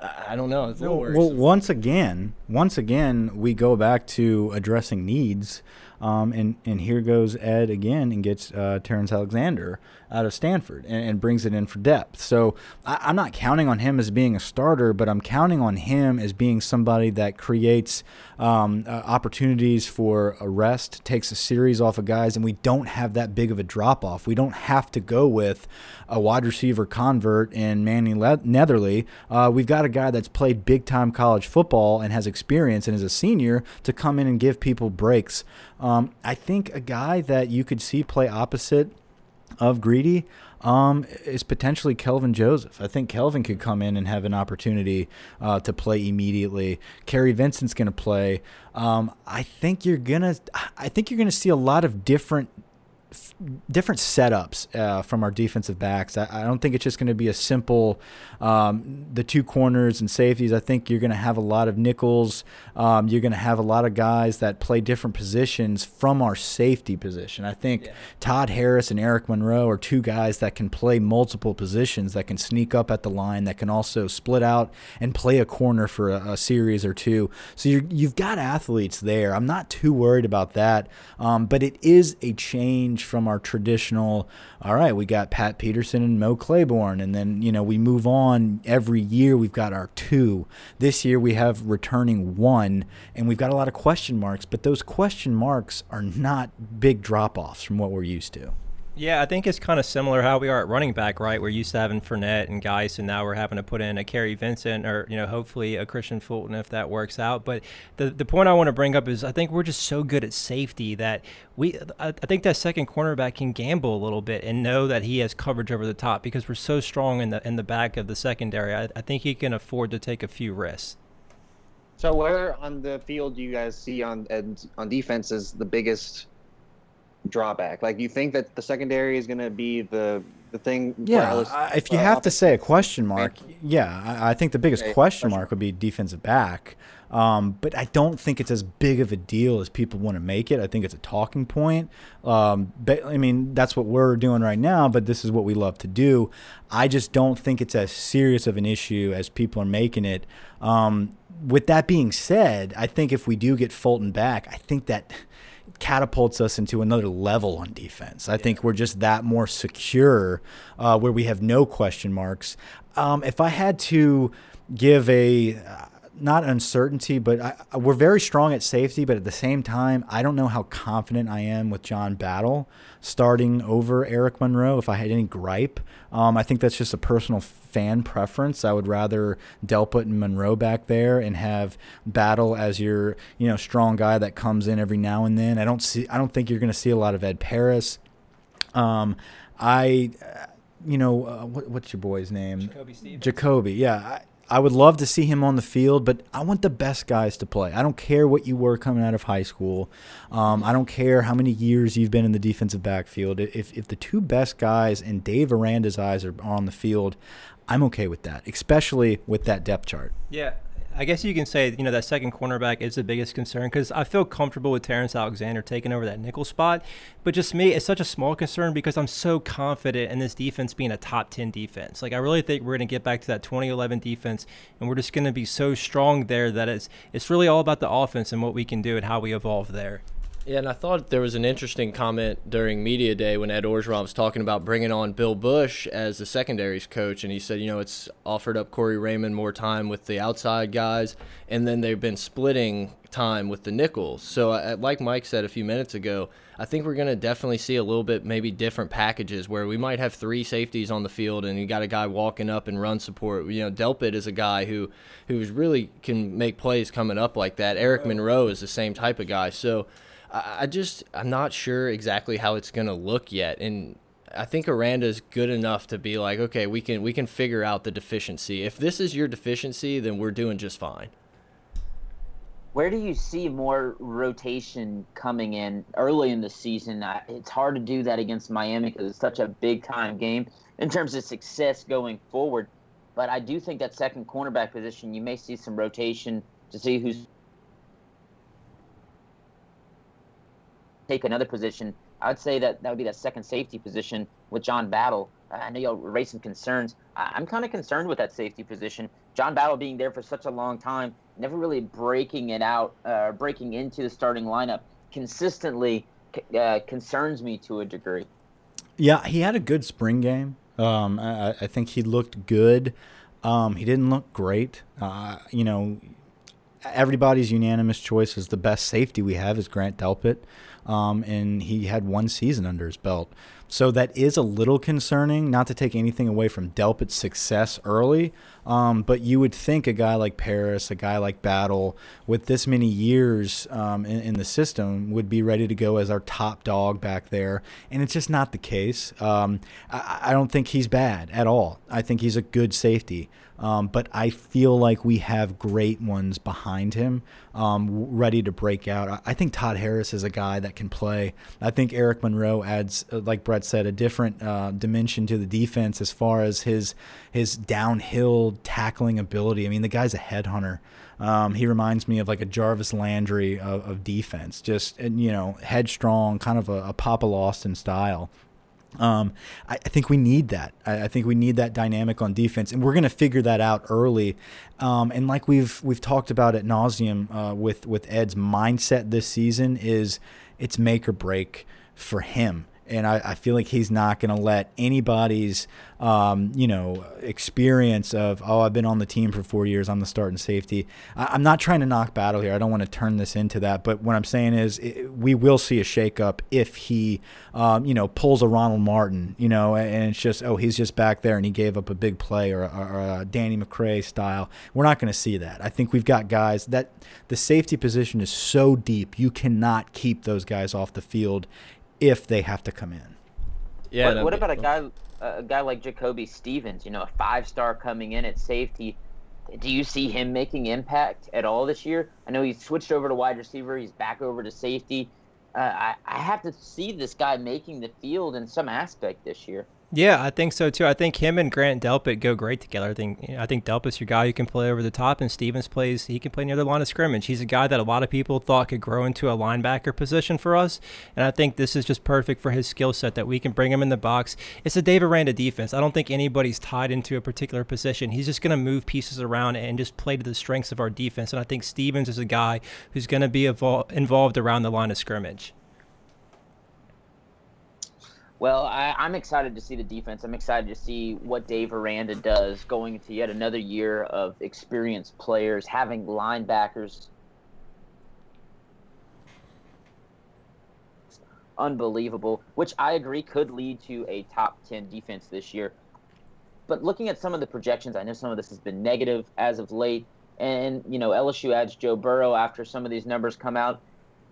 I don't know. well, well, once again, once again, we go back to addressing needs. Um, and, and here goes Ed again and gets uh, Terrence Alexander out of Stanford and, and brings it in for depth. So I, am not counting on him as being a starter, but I'm counting on him as being somebody that creates um, uh, opportunities for a rest, takes a series off of guys, and we don't have that big of a drop off. We don't have to go with a wide receiver convert in Manny Le- Netherly. Uh, we've got a guy that's played big time college football and has experience and is a senior to come in and give people breaks. Um, I think a guy that you could see play opposite of Greedy um, is potentially Kelvin Joseph. I think Kelvin could come in and have an opportunity uh, to play immediately. Kary Vincent's going to play. Um, I think you're gonna. I think you're gonna see a lot of different different setups uh, from our defensive backs. I, I don't think it's just going to be a simple um, the two corners and safeties. I think you're going to have a lot of nickels. Um, you're going to have a lot of guys that play different positions from our safety position. I think yeah. Todd Harris and Eric Monroe are two guys that can play multiple positions, that can sneak up at the line, that can also split out and play a corner for a, a series or two. So you have got athletes there. I'm not too worried about that, um, but it is a change from our traditional. All right, we got Pat Peterson and Mo Claiborne, and then you know we move on every year. We've got our two. This year we have returning one, and we've got a lot of question marks. But those question marks are not big drop offs from what we're used to. Yeah, I think it's kind of similar how we are at running back, right? We're used to having Fournette and Guice, and now we're having to put in a Kary Vincent or, you know, hopefully a Kristian Fulton if that works out. But the, the point I want to bring up is I think we're just so good at safety that we, I, I think that second cornerback can gamble a little bit and know that he has coverage over the top because we're so strong in the in the back of the secondary. I, I think he can afford to take a few risks. So where on the field do you guys see on on defense is the biggest drawback? Like, you think that the secondary is going to be the the thing? Yeah, uh, if you uh, have to say a question mark, yeah, I, I think the biggest okay, question, question mark would be defensive back. Um, but I don't think it's as big of a deal as people want to make it. I think it's a talking point. Um, but, I mean, that's what we're doing right now, but this is what we love to do. I just don't think it's as serious of an issue as people are making it. Um, with that being said, I think if we do get Fulton back, I think that catapults us into another level on defense. I think we're just that more secure uh, where we have no question marks. Um, if I had to give a not uncertainty, but I, we're very strong at safety. But at the same time, I don't know how confident I am with John Battle starting over Eric Monroe. If I had any gripe, um, I think that's just a personal fan preference. I would rather Delpit and Monroe back there and have Battle as your you know strong guy that comes in every now and then. I don't see. I don't think you're going to see a lot of Ed Paris. Um, I you know, uh, what, what's your boy's name? Jacoby Stevens. Jacoby, yeah. I would love to see him on the field, but I want the best guys to play. I don't care what you were coming out of high school. Um, I don't care how many years you've been in the defensive backfield. If, if the two best guys in Dave Aranda's eyes are on the field, I'm okay with that, especially with that depth chart. Yeah, I guess you can say you know that second cornerback is the biggest concern because I feel comfortable with Terrence Alexander taking over that nickel spot, but just me, it's such a small concern because I'm so confident in this defense being a top ten defense. Like I really think we're going to get back to that 2011 defense, and we're just going to be so strong there that it's it's really all about the offense and what we can do and how we evolve there. Yeah, and I thought there was an interesting comment during media day when Ed Orgeron was talking about bringing on Bill Bush as the secondaries coach, and he said, you know, it's offered up Corey Raymond more time with the outside guys, and then they've been splitting time with the nickels. So, uh, like Mike said a few minutes ago, I think we're going to definitely see a little bit maybe different packages where we might have three safeties on the field, and you got a guy walking up and run support. You know, Delpit is a guy who who's really can make plays coming up like that. Eric Monroe is the same type of guy. So. I just I'm not sure exactly how it's gonna look yet, and I think Aranda's good enough to be like, okay, we can we can figure out the deficiency. If this is your deficiency, then we're doing just fine. Where do you see more rotation coming in early in the season? It's hard to do that against Miami because it's such a big time game in terms of success going forward. But I do think that second cornerback position, you may see some rotation to see who's take another position, I would say that that would be that second safety position with John Battle. I know you'll raise some concerns. I'm kind of concerned with that safety position. John Battle being there for such a long time, never really breaking it out, uh, breaking into the starting lineup consistently uh, concerns me to a degree. Yeah, he had a good spring game. Um, I, I, think he looked good. Um, he didn't look great. Uh, you know, everybody's unanimous choice is the best safety we have is Grant Delpit um, and he had one season under his belt. So that is a little concerning, not to take anything away from Delpit's success early, um, but you would think a guy like Paris, a guy like Battle, with this many years um, in, in, the system, would be ready to go as our top dog back there, and it's just not the case. Um, I, I, don't think he's bad at all. I think he's a good safety. Um, but I feel like we have great ones behind him, um, ready to break out. I think Todd Harris is a guy that can play. I think Eric Monroe adds, uh, like Brett said, a different uh, dimension to the defense as far as his his downhill tackling ability. I mean, the guy's a headhunter. Um, he reminds me of like a Jarvis Landry of, of defense, just you know, headstrong, kind of a, a Papa Lawson style. Um, I, I, think we need that. I, I, think we need that dynamic on defense, and we're going to figure that out early. Um, and like we've we've talked about at nauseum uh, with with Ed's mindset this season is it's make or break for him and I, I, feel like he's not going to let anybody's, um, you know, experience of oh I've been on the team for four years I'm the starting safety. I, am not trying to knock battle here. I don't want to turn this into that. But what I'm saying is it, we will see a shakeup if he, um, you know, pulls a Ronald Martin, you know, and it's just oh he's just back there and he gave up a big play or, or, or a Danny McCray style. We're not going to see that. I think we've got guys that the safety position is so deep you cannot keep those guys off the field if they have to come in. Yeah. What, what about a guy a guy like Jacoby Stevens? You know, a five star coming in at safety. Do you see him making impact at all this year? I know he's switched over to wide receiver. He's back over to safety. Uh, I, I have to see this guy making the field in some aspect this year. Yeah, I think so too. I think him and Grant Delpit go great together. I think I think Delpit's your guy who can play over the top, and Stevens plays he can play near the line of scrimmage. He's a guy that a lot of people thought could grow into a linebacker position for us, and I think this is just perfect for his skill set that we can bring him in the box. It's a Dave Aranda defense. I don't think anybody's tied into a particular position. He's just going to move pieces around and just play to the strengths of our defense. And I think Stevens is a guy who's going to be evol- involved around the line of scrimmage. Well, I, am excited to see the defense. I'm excited to see what Dave Aranda does going into yet another year of experienced players, having linebackers. Unbelievable, which I agree could lead to a top 10 defense this year. But looking at some of the projections, I know some of this has been negative as of late. And, you know, LSU adds Joe Burrow after some of these numbers come out.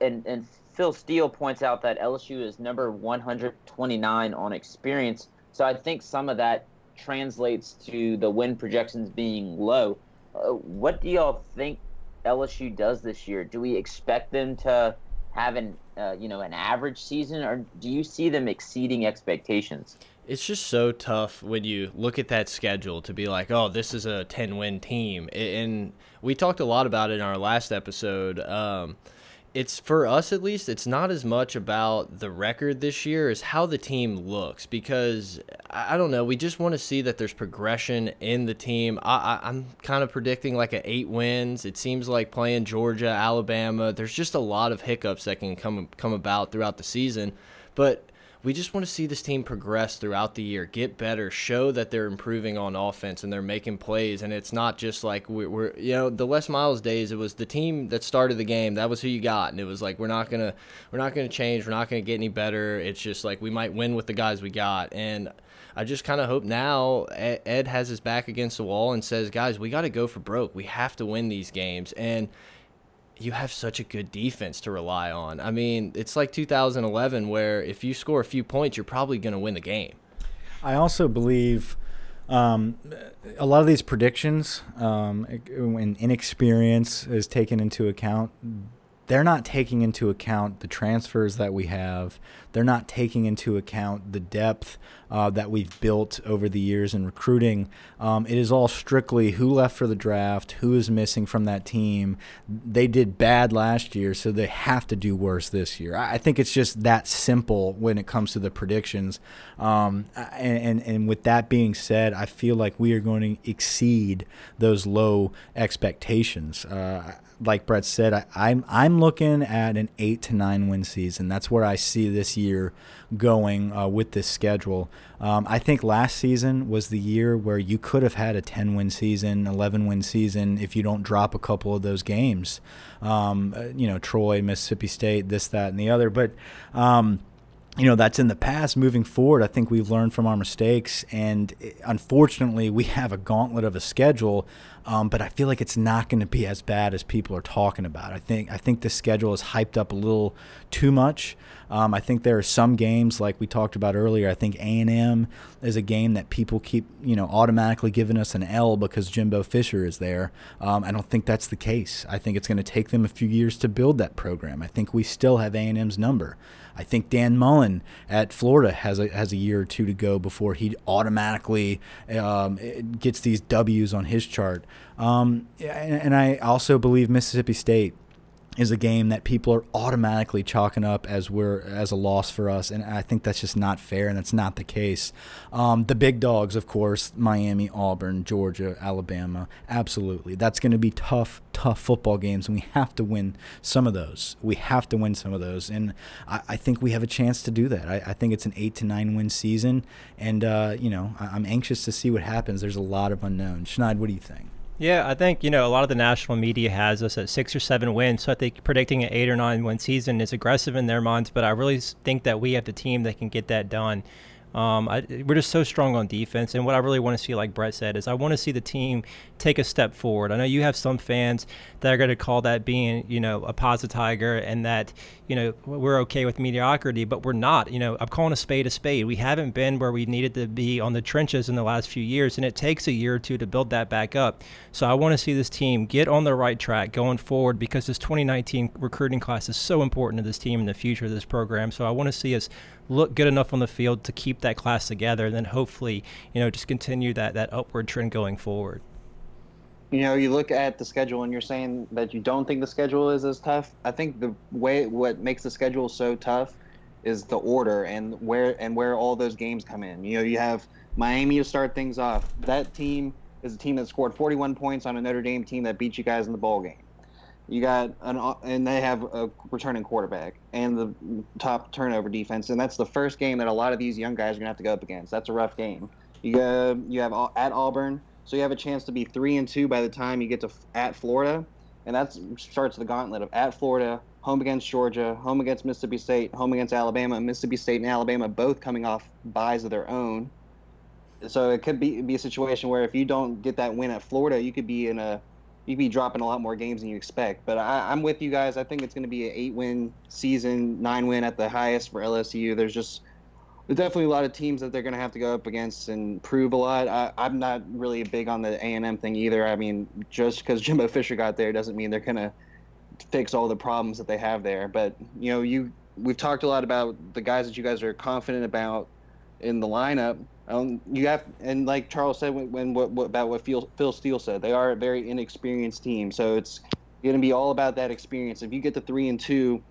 And, and Phil Steele points out that LSU is number 129 on experience. So I think some of that translates to the win projections being low. Uh, what do y'all think LSU does this year? Do we expect them to have an uh, you know an average season, or do you see them exceeding expectations? It's just so tough when you look at that schedule to be like, oh, this is a 10 win team. And we talked a lot about it in our last episode. Um, it's for us at least it's not as much about the record this year as how the team looks because i don't know we just want to see that there's progression in the team. I, I, am kind of predicting like a eight wins. It seems like playing georgia alabama there's just a lot of hiccups that can come come about throughout the season. But we just want to see this team progress throughout the year, get better, show that they're improving on offense and they're making plays. And it's not just like we're, we're, you know, the Les Miles days. It was the team that started the game. That was who you got, and it was like we're not gonna, we're not gonna change. We're not gonna get any better. It's just like we might win with the guys we got. And I just kind of hope now Ed has his back against the wall and says, guys, we got to go for broke. We have to win these games. And you have such a good defense to rely on. I mean, it's like 2011 where if you score a few points, you're probably going to win the game. I also believe um, a lot of these predictions, um, when inexperience is taken into account, they're not taking into account the transfers that we have. They're not taking into account the depth uh, that we've built over the years in recruiting. Um, it is all strictly who left for the draft, who is missing from that team. They did bad last year, so they have to do worse this year. I think it's just that simple when it comes to the predictions. Um, and, and, and with that being said, I feel like we are going to exceed those low expectations. Uh, like Brett said, I, I'm I'm looking at an eight to nine win season. That's where I see this year going uh, with this schedule. Um, I think last season was the year where you could have had a 10 win season, 11 win season if you don't drop a couple of those games. Um, uh, you know, Troy, Mississippi State, this, that, and the other. But um, you know that's in the past moving forward i think we've learned from our mistakes and eh, unfortunately we have a gauntlet of a schedule um, but i feel like it's not going to be as bad as people are talking about. I think i think the schedule is hyped up a little too much. Um, i think there are some games like we talked about earlier i think a&m is a game that people keep you know automatically giving us an l because jimbo fisher is there. Um, i don't think that's the case. I think it's going to take them a few years to build that program. I think we still have a&m's number I think Dan Mullen at Florida has a has a year or two to go before he automatically um, gets these W's on his chart. Um, and, and I also believe Mississippi State is a game that people are automatically chalking up as we're as a loss for us, and I think that's just not fair, and that's not the case. Um, the big dogs, of course, Miami, Auburn, Georgia, Alabama, absolutely. That's going to be tough, tough football games, and we have to win some of those. We have to win some of those, and I, I think we have a chance to do that. I, I, think it's an eight to nine win season, and uh, you know I, I'm anxious to see what happens. There's a lot of unknowns. Schneid, what do you think? Yeah, I think you know a lot of the national media has us at six or seven wins, so I think predicting an eight or nine win season is aggressive in their minds. But I really think that we have the team that can get that done. Um, I, we're just so strong on defense, and what I really want to see, like Brett said, is I want to see the team take a step forward. I know you have some fans that are going to call that being, you know, a positive tiger, and that you know we're okay with mediocrity, but we're not. You know, I'm calling a spade a spade. We haven't been where we needed to be on the trenches in the last few years, and it takes a year or two to build that back up. So I want to see this team get on the right track going forward because this 2019 recruiting class is so important to this team and the future of this program. So I want to see us look good enough on the field to keep that class together, and then hopefully, you know, just continue that that upward trend going forward. You know, you look at the schedule and you're saying that you don't think the schedule is as tough. I think the way what makes the schedule so tough is the order and where and where all those games come in. You know, you have Miami to start things off. That team is a team that scored 41 points on a Notre Dame team that beat you guys in the bowl game. You got an and they have a returning quarterback and the top turnover defense, and that's the first game that a lot of these young guys are gonna have to go up against. That's a rough game. You go, you have at Auburn, so you have a chance to be three and two by the time you get to at Florida, and that starts the gauntlet of at Florida, home against Georgia, home against Mississippi State, home against Alabama. Mississippi State and Alabama both coming off buys of their own. So it could be be a situation where if you don't get that win at Florida, you could be in a you'd be dropping a lot more games than you expect. But I, am with you guys. I think it's going to be an eight win season, nine win at the highest for LSU. There's just there's definitely a lot of teams that they're going to have to go up against and prove a lot. I, am not really big on the A and M thing either. I mean, just because [LAUGHS] Jimbo Fisher got there doesn't mean they're going to fix all the problems that they have there. But you know, you we've talked a lot about the guys that you guys are confident about in the lineup. Um, you have, and like Charles said, when, when what, what, about what Phil, Phil Steele said, they are a very inexperienced team. So it's going to be all about that experience. If you get the three and two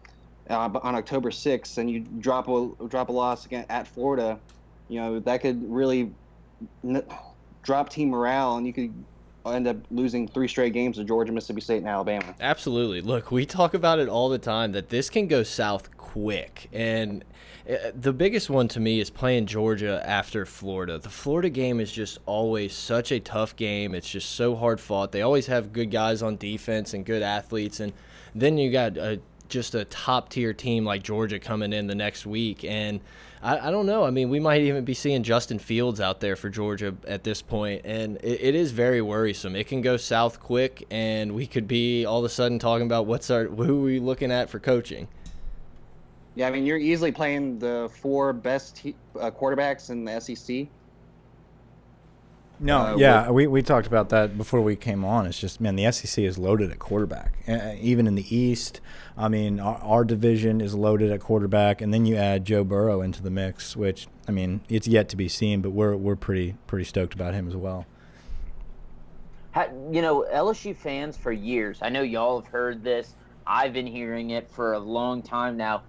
uh, on October sixth, and you drop a drop a loss again at Florida, you know that could really n- drop team morale, and you could end up losing three straight games to Georgia, Mississippi State, and Alabama. Absolutely. Look, we talk about it all the time that this can go south quick. And uh, the biggest one to me is playing Georgia after Florida. The Florida game is just always such a tough game. It's just so hard fought. They always have good guys on defense and good athletes. And then you got a, just a top tier team like Georgia coming in the next week. And I, I, don't know. I mean, we might even be seeing Justin Fields out there for Georgia at this point, and it, it is very worrisome. It can go south quick, and we could be all of a sudden talking about what's our who are we looking at for coaching. Yeah, I mean, you're easily playing the four best uh, quarterbacks in the SEC. No, uh, yeah, we, we talked about that before we came on. It's just, man, the SEC is loaded at quarterback. Uh, even in the East, I mean, our, our, division is loaded at quarterback, and then you add Joe Burrow into the mix, which, I mean, it's yet to be seen, but we're we're pretty pretty stoked about him as well. You know, LSU fans for years. I know y'all have heard this. I've been hearing it for a long time now.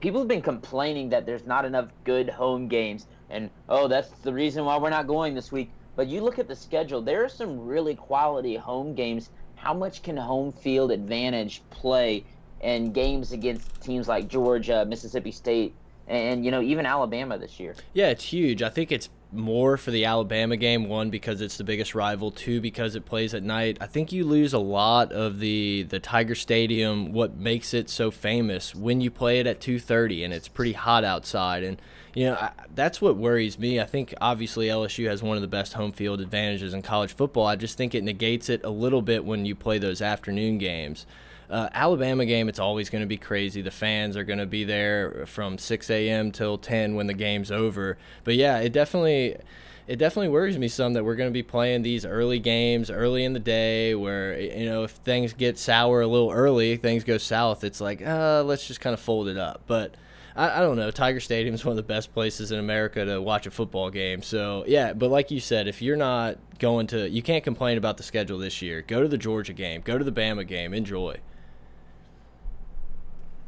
People have been complaining that there's not enough good home games, and oh, that's the reason why we're not going this week but you look at the schedule, there are some really quality home games. How much can home field advantage play in games against teams like Georgia, Mississippi State, and you know even Alabama this year? Yeah, it's huge. I think it's more for the Alabama game. One because it's the biggest rival. Two because it plays at night. I think you lose a lot of the the Tiger Stadium. What makes it so famous when you play it at 2:30 and it's pretty hot outside and you know, I, that's what worries me. I think obviously LSU has one of the best home field advantages in college football. I just think it negates it a little bit when you play those afternoon games. Uh, Alabama game, it's always going to be crazy. The fans are going to be there from 6 a.m. till 10 when the game's over. But yeah, it definitely it definitely worries me some that we're going to be playing these early games early in the day where you know if things get sour a little early things go south it's like uh, let's just kind of fold it up but I, I don't know. Tiger Stadium is one of the best places in America to watch a football game. So yeah, but like you said, if you're not going to, you can't complain about the schedule this year. Go to the Georgia game. Go to the Bama game. Enjoy.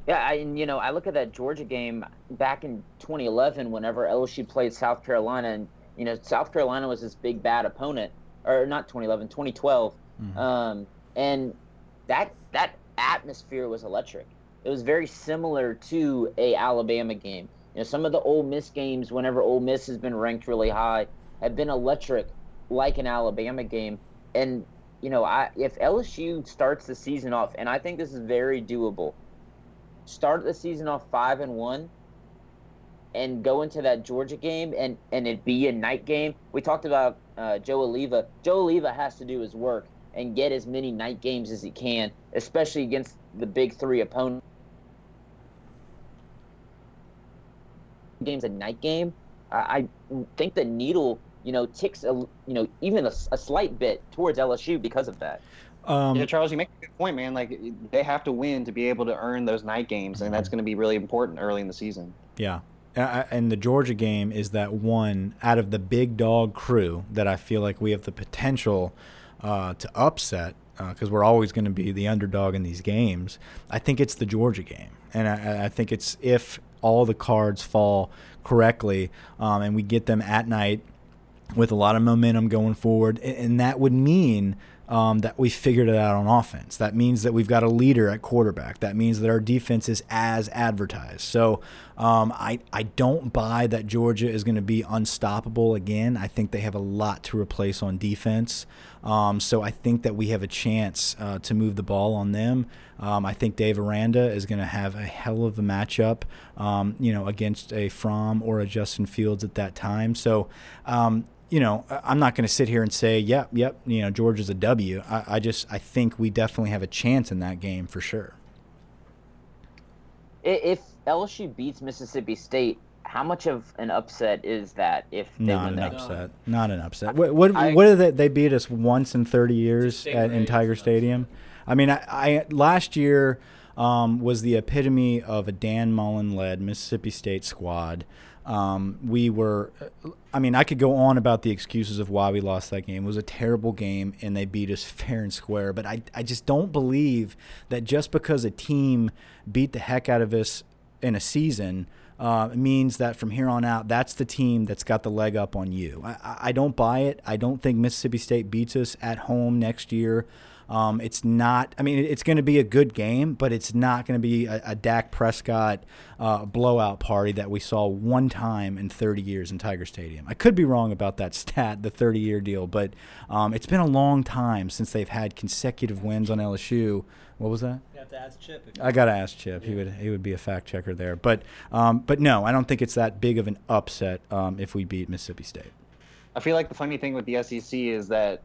Yeah, I, you know, I look at that Georgia game back in 2011, whenever LSU played South Carolina, and you know, South Carolina was this big bad opponent, or not 2011, 2012, mm-hmm. um, and that that atmosphere was electric it was very similar to a Alabama game. You know, some of the Ole Miss games, whenever Ole Miss has been ranked really high, have been electric, like an Alabama game. And you know, I if LSU starts the season off, and I think this is very doable, start the season off five and one, and go into that Georgia game, and and it be a night game. We talked about uh, Joe Alleva. Joe Alleva has to do his work and get as many night games as he can, especially against the big three opponents game's a night game, I, I think the needle, you know, ticks a, you know, even a, a slight bit towards LSU because of that. Um, yeah, Charles, you make a good point, man. Like they have to win to be able to earn those night games, and that's going to be really important early in the season. Yeah, and the Georgia game is that one out of the big dog crew that I feel like we have the potential uh, to upset because uh, we're always going to be the underdog in these games. I think it's the Georgia game, and I, I think it's if all the cards fall correctly um, and we get them at night with a lot of momentum going forward. And that would mean um, that we figured it out on offense. That means that we've got a leader at quarterback. That means that our defense is as advertised. So um, I, I don't buy that Georgia is going to be unstoppable again. I think they have a lot to replace on defense. Um, so I think that we have a chance uh, to move the ball on them. Um, I think Dave Aranda is going to have a hell of a matchup, um, you know, against a Fromm or a Justin Fields at that time. So, um, you know, I'm not going to sit here and say, yep, yep, you know, Georgia's a W. I, I just, I think we definitely have a chance in that game for sure. If LSU beats Mississippi State, how much of an upset is that if they not win an upset not an upset what what, I, what did they, they beat us once in 30 years at, in tiger stadium I mean, I, I last year um, was the epitome of a Dan Mullen led Mississippi State squad. Um, we were, I mean, I could go on about the excuses of why we lost that game. It was a terrible game, and they beat us [LAUGHS] fair and square. But I, I just don't believe that just because a team beat the heck out of us in a season uh, means that from here on out, that's the team that's got the leg up on you. I, I don't buy it. I don't think Mississippi State beats us at home next year. Um, it's not. I mean, it's going to be a good game, but it's not going to be a, a Dak Prescott uh, blowout party that we saw one time in 30 years in Tiger Stadium. I could be wrong about that [LAUGHS] stat, the 30-year deal, but um, it's been a long time since they've had consecutive wins on LSU. What was that? You have to ask Chip. I got to ask Chip. Yeah. He would he would be a fact checker there. But um, but no, I don't think it's that big of an upset um, if we beat Mississippi State. I feel like the funny thing with the SEC is that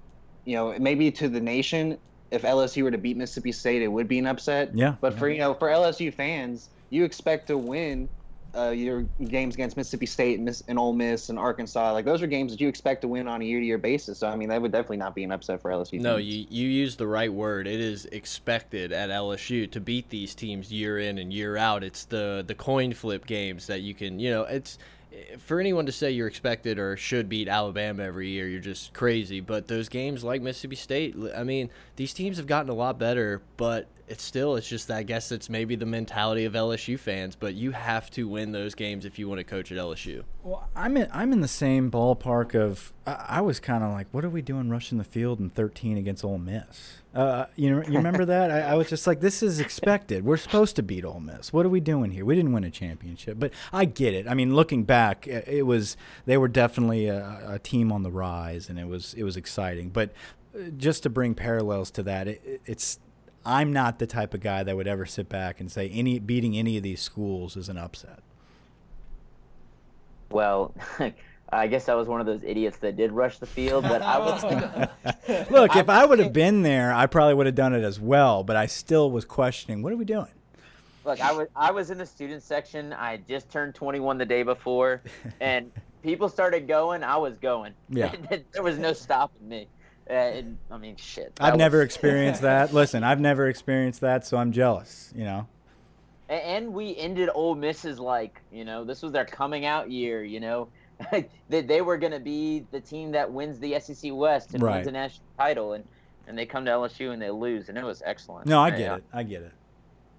you know maybe to the nation if LSU were to beat Mississippi State, it would be an upset. Yeah. But yeah. for you know, for LSU fans, you expect to win uh, your games against Mississippi State and, Miss, and Ole Miss and Arkansas. Like those are games that you expect to win on a year-to-year basis. So I mean, that would definitely not be an upset for LSU. No, you you use the right word. It is expected at LSU to beat these teams year in and year out. It's the the coin flip games that you can, you know, it's for anyone to say you're expected or should beat Alabama every year, you're just crazy. But those games like Mississippi State, I mean, these teams have gotten a lot better, but it's still it's just I guess it's maybe the mentality of LSU fans, but you have to win those games if you want to coach at LSU. Well, I'm in I'm in the same ballpark of I, I was kind of like, what are we doing rushing the field in 13 against Ole Miss? Uh, you know, you remember that? I, I, was just like, this is expected. We're supposed to beat Ole Miss. What are we doing here? We didn't win a championship, but I get it. I mean, looking back, it was they were definitely a, a team on the rise, and it was it was exciting. But uh, just to bring parallels to that, it, it's I'm not the type of guy that would ever sit back and say any beating any of these schools is an upset. Well, [LAUGHS] I guess I was one of those idiots that did rush the field, but I was. [LAUGHS] [LAUGHS] Look, if I would have [LAUGHS] been there, I probably would have done it as well. But I still was questioning, what are we doing? Look, I was I was in the student section. I just turned 21 the day before, and people started going. I was going. Yeah. there was no stopping me. Uh, and, I mean, shit. I've was... never experienced that. Listen, I've never experienced that, so I'm jealous. You know. And we ended Ole Miss's like, you know, this was their coming out year. You know, [LAUGHS] that they were going to be the team that wins the SEC West and right. wins the national title, and and they come to LSU and they lose, and it was excellent. No, I get yeah. it. I get it.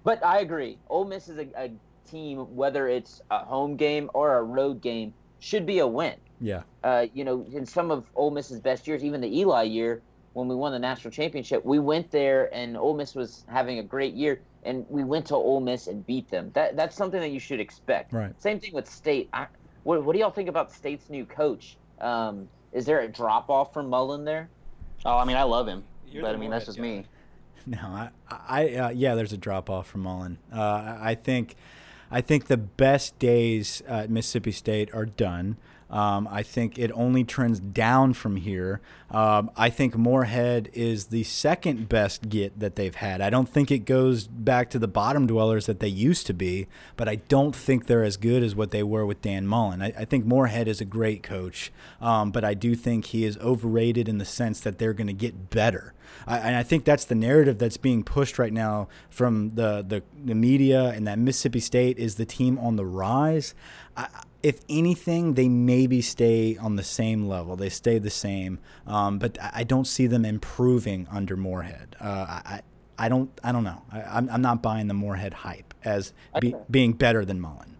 But I agree. Ole Miss is a, a team, whether it's a home game or a road game, should be a win. Yeah. Uh, you know, in some of Ole Miss's best years, even the Eli year when we won the national championship, we went there and Ole Miss was having a great year, and we went to Ole Miss and beat them. That that's something that you should expect. Right. Same thing with State. I, what, what do y'all think about State's new coach? Um, is there a drop off from Mullen there? Oh, I mean, I love him, You're but I mean, that's just me. No, I, I uh, yeah, there's a drop off from Mullen. Uh, I think, I think the best days at Mississippi State are done. Um, I think it only trends down from here. Um, I think Moorhead is the second best get that they've had. I don't think it goes back to the bottom dwellers that they used to be, but I don't think they're as good as what they were with Dan Mullen. I, I think Moorhead is a great coach, um, but I do think he is overrated in the sense that they're going to get better. I, and I think that's the narrative that's being pushed right now from the, the, the media and that Mississippi State is the team on the rise. I, if anything, they maybe stay on the same level. They stay the same, um, but I don't see them improving under Moorhead. Uh, I, I don't, I don't know. I, am I'm not buying the Moorhead hype as be, being better than Mullen.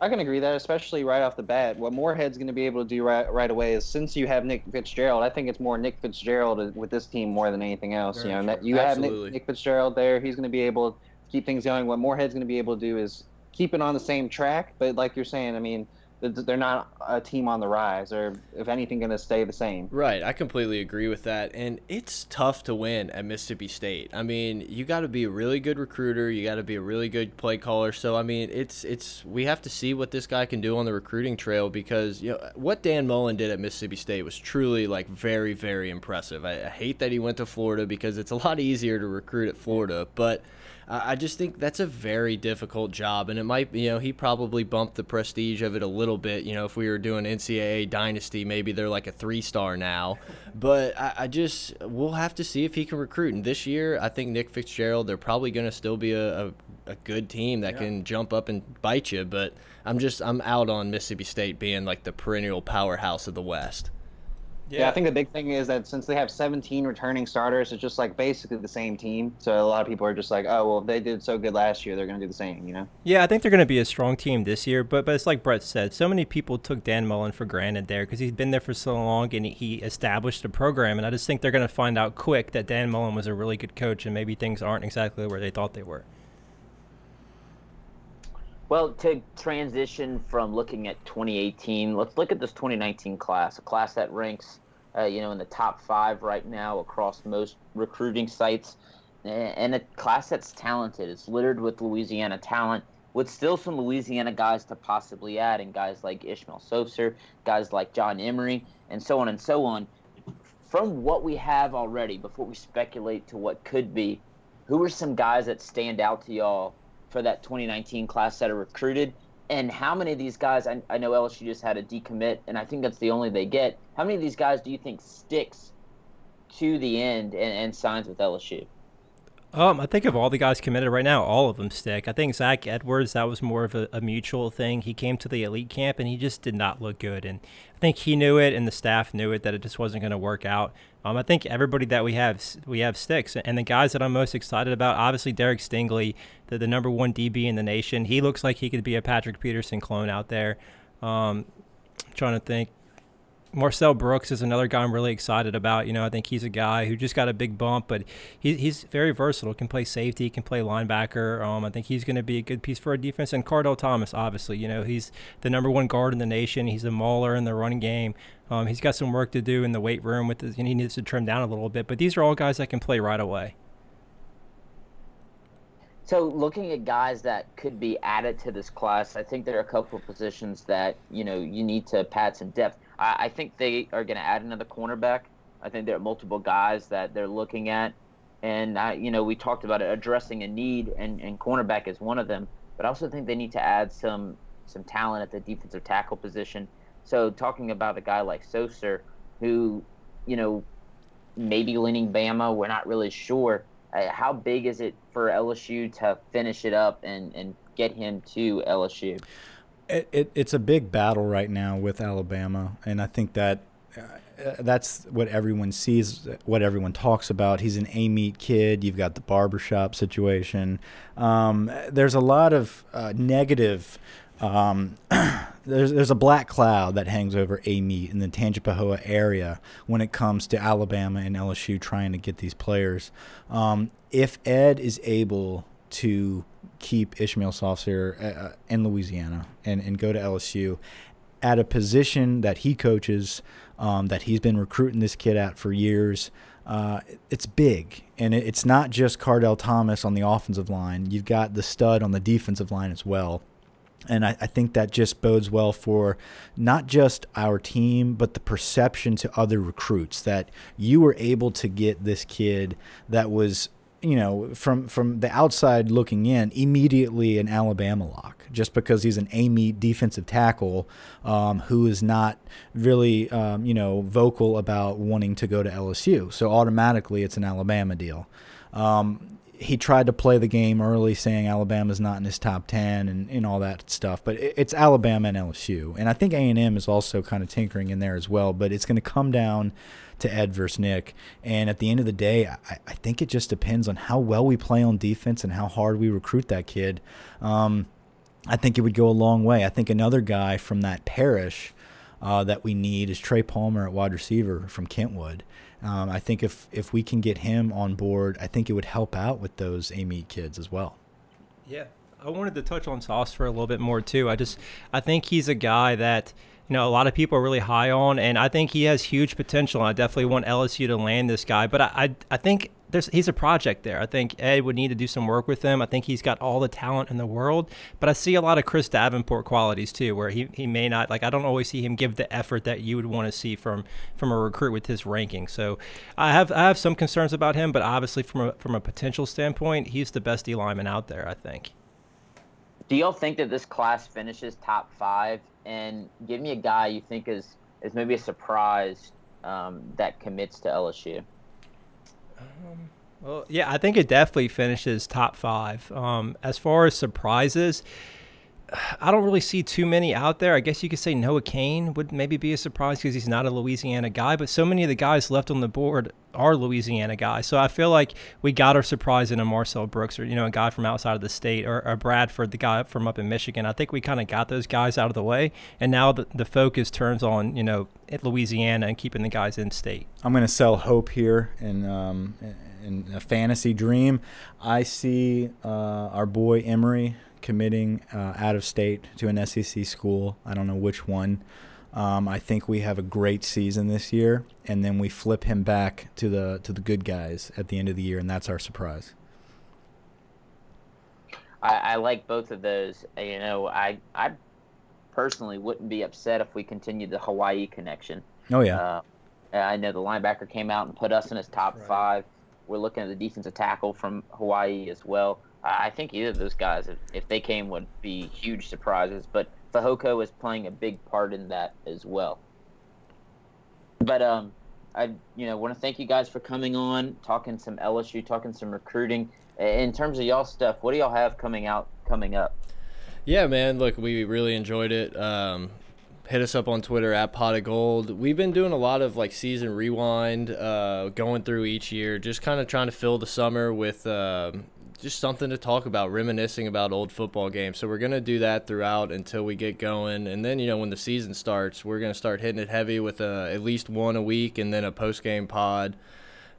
I can agree that, especially right off the bat. What Moorhead's going to be able to do right right away is since you have Nick Fitzgerald, I think it's more Nick Fitzgerald with this team more than anything else. Very you know, that you Absolutely. have Nick, Nick Fitzgerald there. He's going to be able to keep things going. What Moorhead's going to be able to do is keep it on the same track. But like you're saying, I mean they're not a team on the rise or if anything going to stay the same right i completely agree with that and it's tough to win at mississippi state i mean you got to be a really good recruiter you got to be a really good play caller so i mean it's it's we have to see what this guy can do on the recruiting trail because you know what dan mullen did at mississippi state was truly like very very impressive i, I hate that he went to florida because it's a lot easier to recruit at florida but I just think that's a very difficult job, and it might, you know, he probably bumped the prestige of it a little bit. You know, if we were doing NCAA Dynasty, maybe they're like a three star now. But I, I just, we'll have to see if he can recruit. And this year, I think Nick Fitzgerald, they're probably going to still be a, a, a, good team that yeah. can jump up and bite you. But I'm just, I'm out on Mississippi State being like the perennial powerhouse of the West. Yeah. yeah. I think the big thing is that since they have 17 returning starters, it's just like basically the same team. So a lot of people are just like, oh, well, if they did so good last year, they're going to do the same, you know? Yeah, I think they're going to be a strong team this year. But but it's like Brett said, so many people took Dan Mullen for granted there because he's been there for so long and he established a program. And I just think they're going to find out quick that Dan Mullen was a really good coach and maybe things aren't exactly where they thought they were. Well, to transition from looking at 2018, let's look at this 2019 class, a class that ranks, uh, you know, in the top five right now across most recruiting sites, and a class that's talented. It's littered with Louisiana talent, with still some Louisiana guys to possibly add, and guys like Ishmael Sopsher, guys like John Emery, and so on and so on. From what we have already, before we speculate to what could be, who are some guys that stand out to y'all for that 2019 class that are recruited? And how many of these guys, I, I know LSU just had a decommit, and I think that's the only they get. How many of these guys do you think sticks to the end and, and signs with LSU? Um, I think of all the guys committed right now, all of them stick. I think Zach Edwards, that was more of a, a, mutual thing. He came to the elite camp and he just did not look good. And I think he knew it and the staff knew it that it just wasn't going to work out. Um, I think everybody that we have, we have sticks. And the guys that I'm most excited about, obviously Derek Stingley, the, the number one DB in the nation. He looks like he could be a Patrick Peterson clone out there. Um, trying to think. Marcel Brooks is another guy I'm really excited about. You know, I think he's a guy who just got a big bump, but he, he's very versatile. Can play safety, can play linebacker. Um, I think he's going to be a good piece for our defense. And Kardell Thomas, obviously, you know, he's the number one guard in the nation. He's a mauler in the running game. Um, he's got some work to do in the weight room with, his, and he needs to trim down a little bit. But these are all guys that can play right away. So, looking at guys that could be added to this class, I think there are a couple of positions that you know you need to pad some depth. I, I think they are going to add another cornerback. I think there are multiple guys that they're looking at, and I, you know we talked about it, addressing a need, and, and cornerback is one of them. But I also think they need to add some some talent at the defensive tackle position. So talking about a guy like Sopsher, who, you know, maybe leaning Bama, we're not really sure uh, how big is it for LSU to finish it up and, and get him to LSU? It, it, it's a big battle right now with Alabama, and I think that uh, that's what everyone sees, what everyone talks about. He's an Amite kid. You've got the barbershop situation. Um, there's a lot of uh, negative um, [COUGHS] there's there's a black cloud that hangs over Amite in the Tangipahoa area when it comes to Alabama and LSU trying to get these players. Um, if Ed is able to keep Ishmael Sopsher uh, uh, in Louisiana and, and go to LSU at a position that he coaches, um, that he's been recruiting this kid at for years. Uh, it's big, and it, it's not just Kardell Thomas on the offensive line. You've got the stud on the defensive line as well. And I, I, think that just bodes well for not just our team, but the perception to other recruits that you were able to get this kid that was, you know, from from the outside looking in, immediately an Alabama lock, just because he's an Amite defensive tackle um, who is not really, um, you know, vocal about wanting to go to LSU. So automatically, it's an Alabama deal. Um, he tried to play the game early, saying Alabama's not in his top ten and, and all that stuff. But it's Alabama and LSU, and I think A and M is also kind of tinkering in there as well. But it's going to come down to Ed versus Nick, and at the end of the day, I, I, think it just depends on how well we play on defense and how hard we recruit that kid. Um, I think it would go a long way. I think another guy from that parish uh, that we need is Trey Palmer at wide receiver from Kentwood. Um, I think if if we can get him on board, I think it would help out with those Amite kids as well. Yeah, I wanted to touch on Sopsher a little bit more too. I just I think he's a guy that you know a lot of people are really high on, and I think he has huge potential. And I definitely want LSU to land this guy, but I I, I think there's he's a project there. I think Ed would need to do some work with him. I think he's got all the talent in the world, but I see a lot of Chris Davenport qualities too, where he, he may not like I don't always see him give the effort that you would want to see from from a recruit with his ranking. So I have I have some concerns about him, but obviously from a from a potential standpoint, he's the best D lineman out there. I think. Do y'all think that this class finishes top five? And give me a guy you think is is maybe a surprise um, that commits to LSU. Um, well, yeah, I think it definitely finishes top five. Um, as far as surprises, I don't really see too many out there. I guess you could say Noah Cain would maybe be a surprise because he's not a Louisiana guy, but so many of the guys left on the board are Louisiana guys. So I feel like we got our surprise in a Marcel Brooks or, you know, a guy from outside of the state or, or Bradford, the guy from up in Michigan. I think we kind of got those guys out of the way. And now the, the focus turns on, you know, Louisiana and keeping the guys in state. I'm going to sell hope here and, um, in a fantasy dream. I see uh, our boy Emery committing uh, out of state to an SEC school. I don't know which one. Um, I think we have a great season this year, and then we flip him back to the to the good guys at the end of the year, and that's our surprise. I, I like both of those. You know, I I personally wouldn't be upset if we continued the Hawaii connection. Oh yeah. Uh, I know the linebacker came out and put us in his top right. five. We're looking at the defensive tackle from Hawaii as well. I think either of those guys, if, if they came, would be huge surprises. But Fehoko is playing a big part in that as well. But um, I you know want to thank you guys for coming on, talking some LSU, talking some recruiting. In terms of y'all stuff, what do y'all have coming out coming up? Yeah, man. Look, we really enjoyed it. Um, hit us up on Twitter at Pot of Gold. We've been doing a lot of like season rewind, uh, going through each year, just kind of trying to fill the summer with uh, just something to talk about, reminiscing about old football games. So we're gonna do that throughout until we get going, and then you know when the season starts, we're gonna start hitting it heavy with uh, at least one a week, and then a post game pod.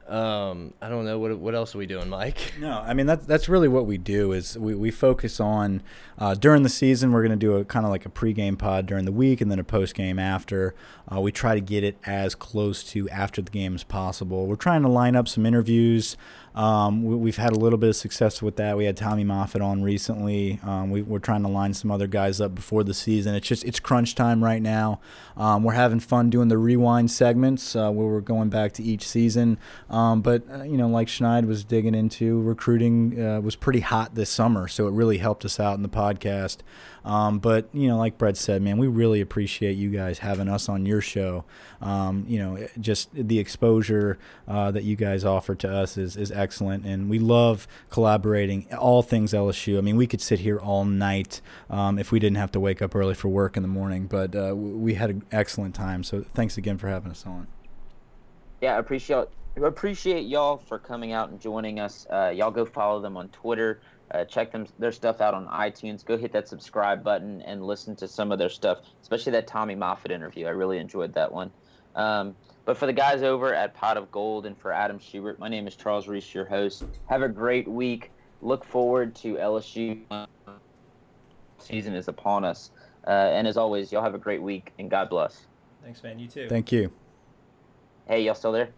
Um, I don't know what what else are we doing, Mike. [LAUGHS] No, I mean that's that's really what we do is we, we focus on uh, during the season. We're going to do a kind of like a pregame pod during the week, and then a postgame after. Uh, we try to get it as close to after the game as possible. We're trying to line up some interviews. Um, we, have had a little bit of success with that. We had Tommy Moffitt on recently. Um, we, are trying to line some other guys up before the season. It's just it's crunch time right now. Um, we're having fun doing the rewind segments uh, where we're going back to each season. Um, but uh, you know, like Schneid was digging into, recruiting uh, was pretty hot this summer, so it really helped us out in the podcast. Um, but you know, like Brett said, man, we really appreciate you guys having us on your show. Um, you know, just the exposure uh, that you guys offer to us is is excellent, and we love collaborating all things LSU. I mean, we could sit here all night um, if we didn't have to wake up early for work in the morning, but uh, we had an excellent time. So thanks again for having us on. Yeah, I appreciate appreciate y'all for coming out and joining us. Uh, y'all go follow them on Twitter. Uh, check them their stuff out on iTunes. Go hit that subscribe button and listen to some of their stuff, especially that Tommy Moffitt interview. I really enjoyed that one. Um, but for the guys over at Pot of Gold and for Adam Schubert, my name is Charles Reese, your host. Have a great week. Look forward to LSU season is upon us. Uh, and as always, y'all have a great week and God bless. Thanks, man. You too. Thank you. Hey, y'all still there?